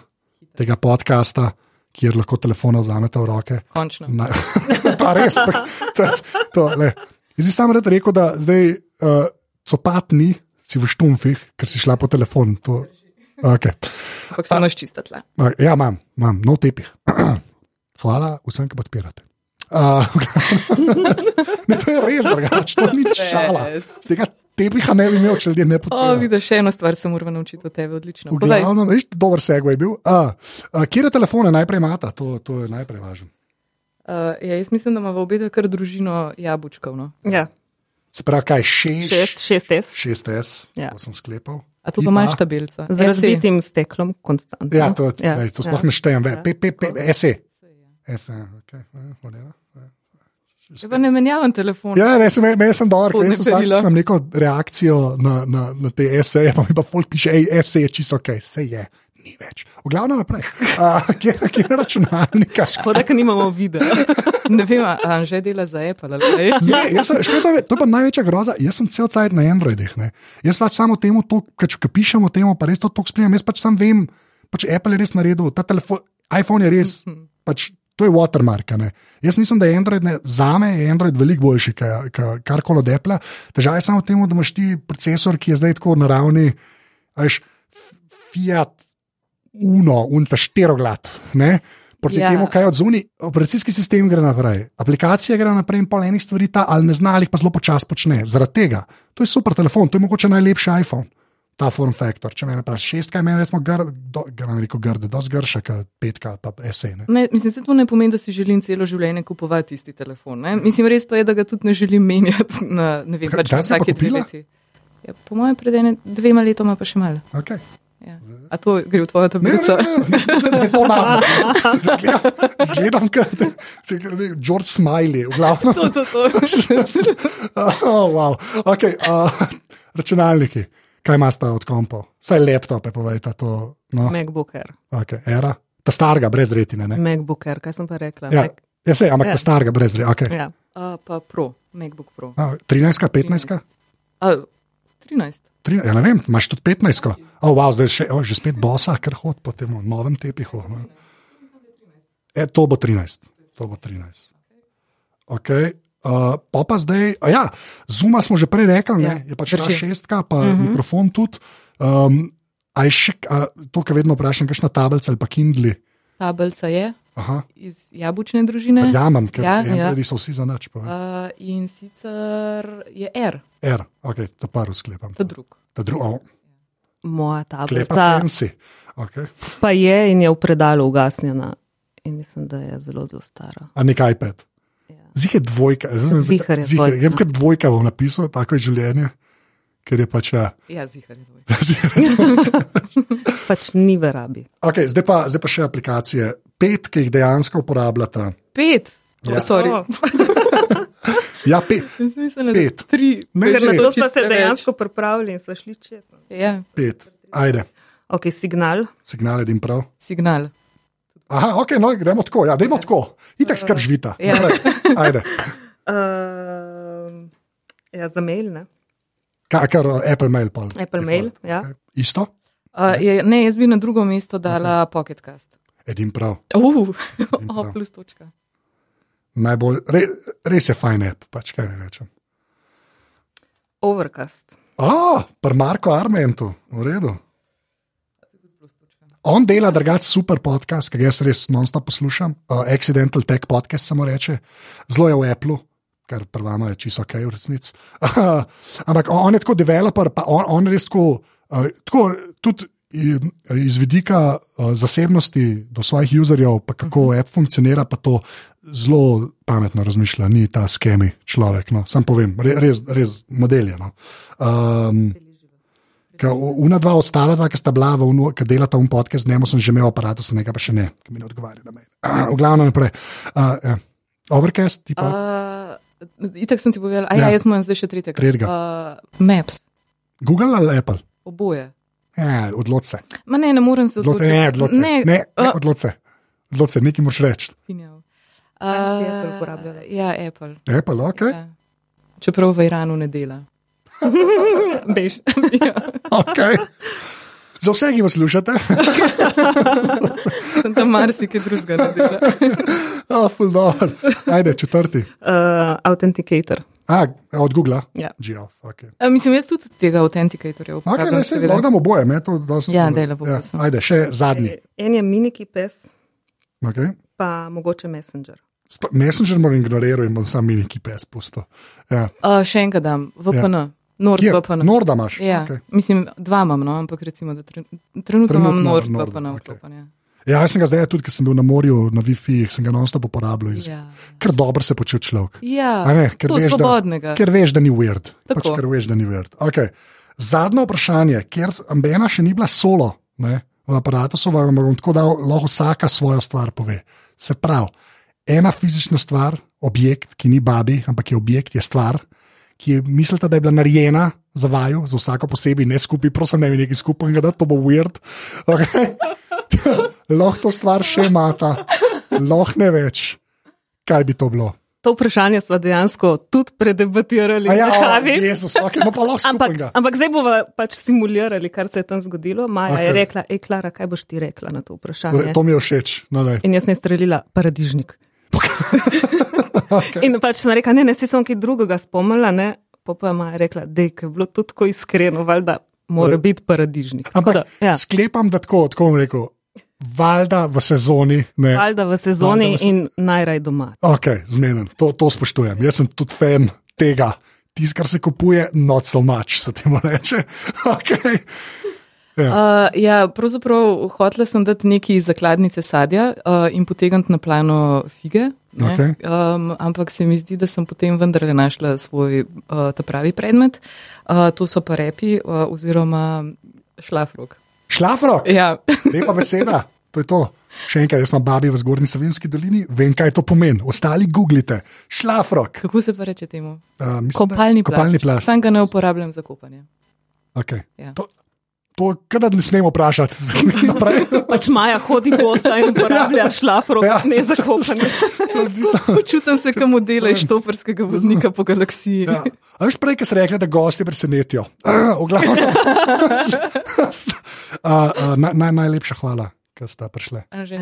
tega podcasta, kjer lahko telefon vzamete v roke. Končno. Na, pa res, tak, to, to, le. Jaz bi sam rad rekel, da zdaj uh, copat ni, si v štumfih, ker si šla po telefonu. To... Okay. Ampak se imaš čista tla. Ja, imam, imam, no tepih. Hvala vsem, ki podpirate. Uh, ne, to je res, drugače, to ni šala. Tega tepiha ne bi imel, če ljudje ne podpirajo. vidiš, še eno stvar se moramo naučiti od tebe, odlično. Glavnem, veš, dober segway je bil. Uh, uh, Kje telefone najprej imata, to, to je najprej važno. Uh, ja, jaz mislim, da ima v obedu kar družino jabučkov. No? Ja, Se pravi, kaj šest, šest, šest S. 6S, ja. Ja. to sem sklepal. A tu pa imaš tabelico. Z razbitim steklom, konstantno. Ja, to, ja, ej, to sploh ja. ne štejem, Ja. ja. PP, SE. SE, ok, ja, whatever. Če pa ne menjavam telefon. Ja, ne, sem, me sem ker Spodnje jaz sem vsakič perilo. imam neko reakcijo na, na, na te SE, pa mi pa folk piše, hej, SE je čisto ok, se je, ni več. V glavnem naprej. Uh, kje, kje je računalnika? Škoda, ker nimamo videa. Ne vem, a Anže dela za Apple ali. Ne, sem, škoda, to, je, pa največja groza. Jaz sem cel cajt na Androidih. Ne. Jaz pač samo temu, to, če pišemo temu, pa res to tako spremljam. Jaz pač sam vem, pač Apple je res naredil, ta telefon, iPhone je res, pač, to je watermark. Ne. Jaz mislim, da je Android, ne, za me je Android veliko boljši, ka- ka- karkoli od Apple. Težava je samo v tem, da imaš ti procesor, ki je zdaj tako na ravni, veš, Fiat Uno, unta šteroglad. Ne? Proti Ja. temu, kaj od zunaj, operacijski sistem gre naprej, aplikacija gre naprej in pol enih stvari ta ali ne zna ali pa zelo počasi počne. Zaradi tega, to je super telefon, to je mogoče najlepši iPhone. Ta form factor, če me vprašaš, šestka je meni recimo grd, do, ne rekel grde, dosti grša, kot petka, pa. Ne? Ne, mislim, da to ne pomeni, da si želim celo življenje kupovati isti telefon. Ne? Mislim, res pa je, da ga tudi ne želim menjati na ne vem, Kaj- pač pa vsake dve leti. Ja, po mojem, pred dvema letoma pa še malo. Okay. Ja. A to gre v tvojo Ne, tabelico? ne, ne, ne, ne, ne, to imam. Zgledam, zgledam kot George Smiley, v glavnem. To, to, to. oh, wow. okay, uh, računalniki, kaj imaš od kompov? Vsaj laptope, povejte to. No, MacBook Air. okay, era. Ta starega, brez retine. Ne? MacBook Air, kaj sem pa rekla? Ja, Mac- ja se, ampak Ja. ta starega, brez retine. Okay. ja. A, pa Pro, MacBook Pro. Uh, 13, 15. A, 13. Tri, ja, ne vem, imaš tudi 15. Oh, wow, zdaj še, oh, že spet bosa, ker hod po tem novem tepihu. Ne? E, to bo 13. To bo 13. Okay. Uh, pa pa zdaj, a ja, zuma smo že prej rekli, Ja, je pač ta šestka, pa uh -huh. mikrofon tudi. Um, a je še, a, to, kar vedno vprašam, kakšna tablica ali pa Kindle. Tabelca je Aha, iz jabučne družine. jamem, ker Ja, ja, ja. ja. so vsi za nič. Uh, in sicer je R, R, ok, ta prvi sklepam. ta drug. Ta drugi, oh, Moja tablica. Okay. pa je in je v predalu ugasnjena. In mislim, da je zelo, zelo stara. A nek iPad. Ja. Zih je dvojka, zdaj Ziher je Zihar, dvojka. jaz kot dvojka bom napisal, tako je življenje, ker je pač ja. Ja, zihar je dvoj. Pač ni v rabi. okay, zdaj, pa, zdaj pa še aplikacije. Pet, ki jih dejansko uporabljata. Pet. Ja. Ja. Sorry. Oh, Ja, pet, mislim, Pet. tri. Ne, ker na to smo se dejansko pripravili in smo šli čez. Ja, pet. Ajde, Ok, signal. signal je dim prav. signal. Aha, ok, no, gremo tako. Ja, dajmo tako. Itak skrb živita. Ja. Ajde. Uh, ja, za mail, ne? Kar, kar uh, Apple Mail. Pol. Apple Mail, ja. Okay. Isto? Uh, je, ne, jaz bi na drugo mesto dala okay. Pocketcast. Edim prav. Uh, prav. o, plus točka. Najbolj, re, res je fajn app, pač kaj ne rečem. Overcast. A, pri Marko Armentu, v redu. On dela drugač super podcast, ki ga jaz res non-stop poslušam. Uh, Accidental Tech podcast samo reče, zelo je v Apple, kar pri vama je čisto ok, v resnici. Ampak on, je tako developer, pa on, on res tako, uh, tako tudi i- iz vidika uh, zasebnosti do svojih userjev, pa kako app funkcionira, pa to zelo pametno razmišlja, ni ta skemi človek. No. Sam povem, re, res, res model je. No. Um, Una dva ostala, dva, ki sta bila, v ki delata un podcast, z njim sem že imel aparat, sem nekaj pa še ne, ki mi ne odgovarja na me. V glavnem naprej. Uh, ja. Overcast, tipa. Uh, Uh, itak sem ti povedal, a ja, Ja. ja jaz imam zdaj še tretjega. Tretjega. Uh, Maps, Google ali Apple? oboje. Ja, odloč se. Ma ne, ne morem se Odloč, odločiti. ne, odloč se. Ne, Ne, ne, a- odloč se. Odloč se, nekaj moraš reči. Finjav. Si Apple uporabljala? Ja, Apple. Apple, ok. Ja. Čeprav v Iranu ne dela. Bež. ja. okay. Za vse, ki poslušate, Sem tam marsikaj drugega naredila. oh, ful dobro. Ajde, četrti. Uh, Authenticator. A, od Google. Ja. GL, okay. A, mislim, jaz tudi tega autentikatorja Okay, uporabljam. se, seveda. lahko damo oboje, me to dosti. Ja, daj, lepo prosim. Ajde, še zadnji. En je miniki pes, Okay. pa mogoče Messenger. Sp- Messenger bom ignoriral in bom sam mini kipes pusto. Ja. Uh, še enkrat dam, VPN, ja. Nord Kje? VPN. Norda imaš. Ja, Okay. mislim, dva imam, no, ampak recimo, da tren, trenutno, imam Nord Nord, okej. vklopen. Ja. Ja, jaz sem ga zdaj tudi, ker sem bil na morju na Wi-Fi, sem ga non-stop uporabljal. in Ja. Ker dobro se počuti človek. Ja, A ne, ker veš, da- svobodnega. Ker veš, da ni weird. Tako. Pač, ker veš, da ni weird. Okay. Zadnje vprašanje, ker Ambena še ni bila solo ne, v aparatu, vam bom tako dal, lahko vsaka svojo stvar pove. Se pravi, ena fizična stvar, objekt, ki ni babi, ampak je objekt, je stvar, ki je, mislite, da je bila narejena za vaju, za vsako posebej, ne skupaj, prosim, ne nekaj skupaj, da to bo weird. Okay. lahko to stvar še imata, lahko ne več. Kaj bi to bilo? To vprašanje smo dejansko tudi predebatirali A Ja, kavi. Jezus, okay, no pa lahko Ampak, skupaj. ampak zdaj bomo pač simulirali, kar se je tam zgodilo. Maja okay. je rekla, hej, Klara, kaj boš ti rekla na to vprašanje? To mi je všeč. No, daj. In jaz sem streljila paradižnik. Okay. In pač sem rekla, ne, ne, si sem kaj drugega spomnila, ne. Pa pa je Maja rekla, da je bilo to tako iskreno, valjda mora biti paradižnik. Ampak da, ja, sklepam, da tako, tako bom rekel, valjda v sezoni. Ne. valjda v sezoni Valjda v se- in najraj doma. Ok, zmeden, to, to spoštujem. Jaz sem tudi fan tega. Tisto, kar se kupuje, not so much, se temu reče. Okay. Uh, ja, pravzaprav hotela sem dati neki zakladnice sadja uh, in potegniti na plano fige. ne. Okej. Um, ampak se mi zdi, da sem potem vendarle našla svoj uh, ta pravi predmet. Uh, to so pa repi uh, oziroma šlafrok. Šlafrok, Ja. lepa beseda, to je to. Še enkrat, jaz imam babi v zgornji Savinski dolini, vem, kaj to pomeni. Ostali googlite, šlafrok. Kako se pa reče temu? Uh, mislim, da- Kopalni plast. Kopalni plast. Sam ga ne uporabljam za kopanje. Okay. Ja. To, to kadar ne smemo vprašati. Naprej. Pač Maja hodi bosa in uporablja šlafrok, Ja. ne za so- Počutim se kot modela iz štoperskega vodnika po galaksiji. Ja. A veš prej, ki si rekla, da gosti presenetijo. Uh, uh, naj, naj, najlepša hvala, ker ste prišli. Že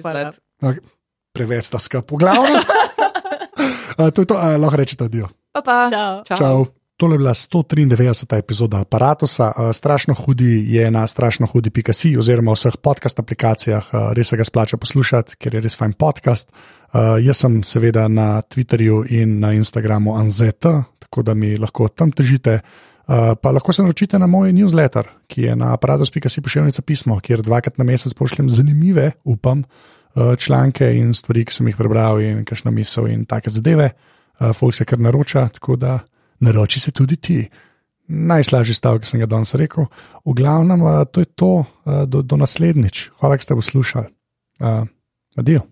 hvala. zlat. Okay. Preveč sta skrb, v glavnem. uh, to je to, uh, lahko rečete, adijo. Pa pa. Čau. Čau. Tole je bila 193. epizoda aparata. Strašno hudi je na strašno hudi.si oziroma vseh podcast aplikacijah, a, res se ga splača poslušati, ker je res fajn podcast. A, Jaz sem seveda na Twitterju in na Instagramu Anzet, tako da mi lahko tam težite. Pa lahko se naročite na moj newsletter, ki je na aparatus.si pošiljnica pismo, kjer dvakrat na mesec pošljem zanimive, upam, članke in stvari, ki sem jih prebral in kakšno misel in take zadeve. Folk se kar naroča, tako da naroči se tudi ti. Najslažji stavek, ki sem ga danes rekel. V glavnem, a, to je to, a, do, do naslednjič. Hvala, da ste poslušali. Uh, adijo.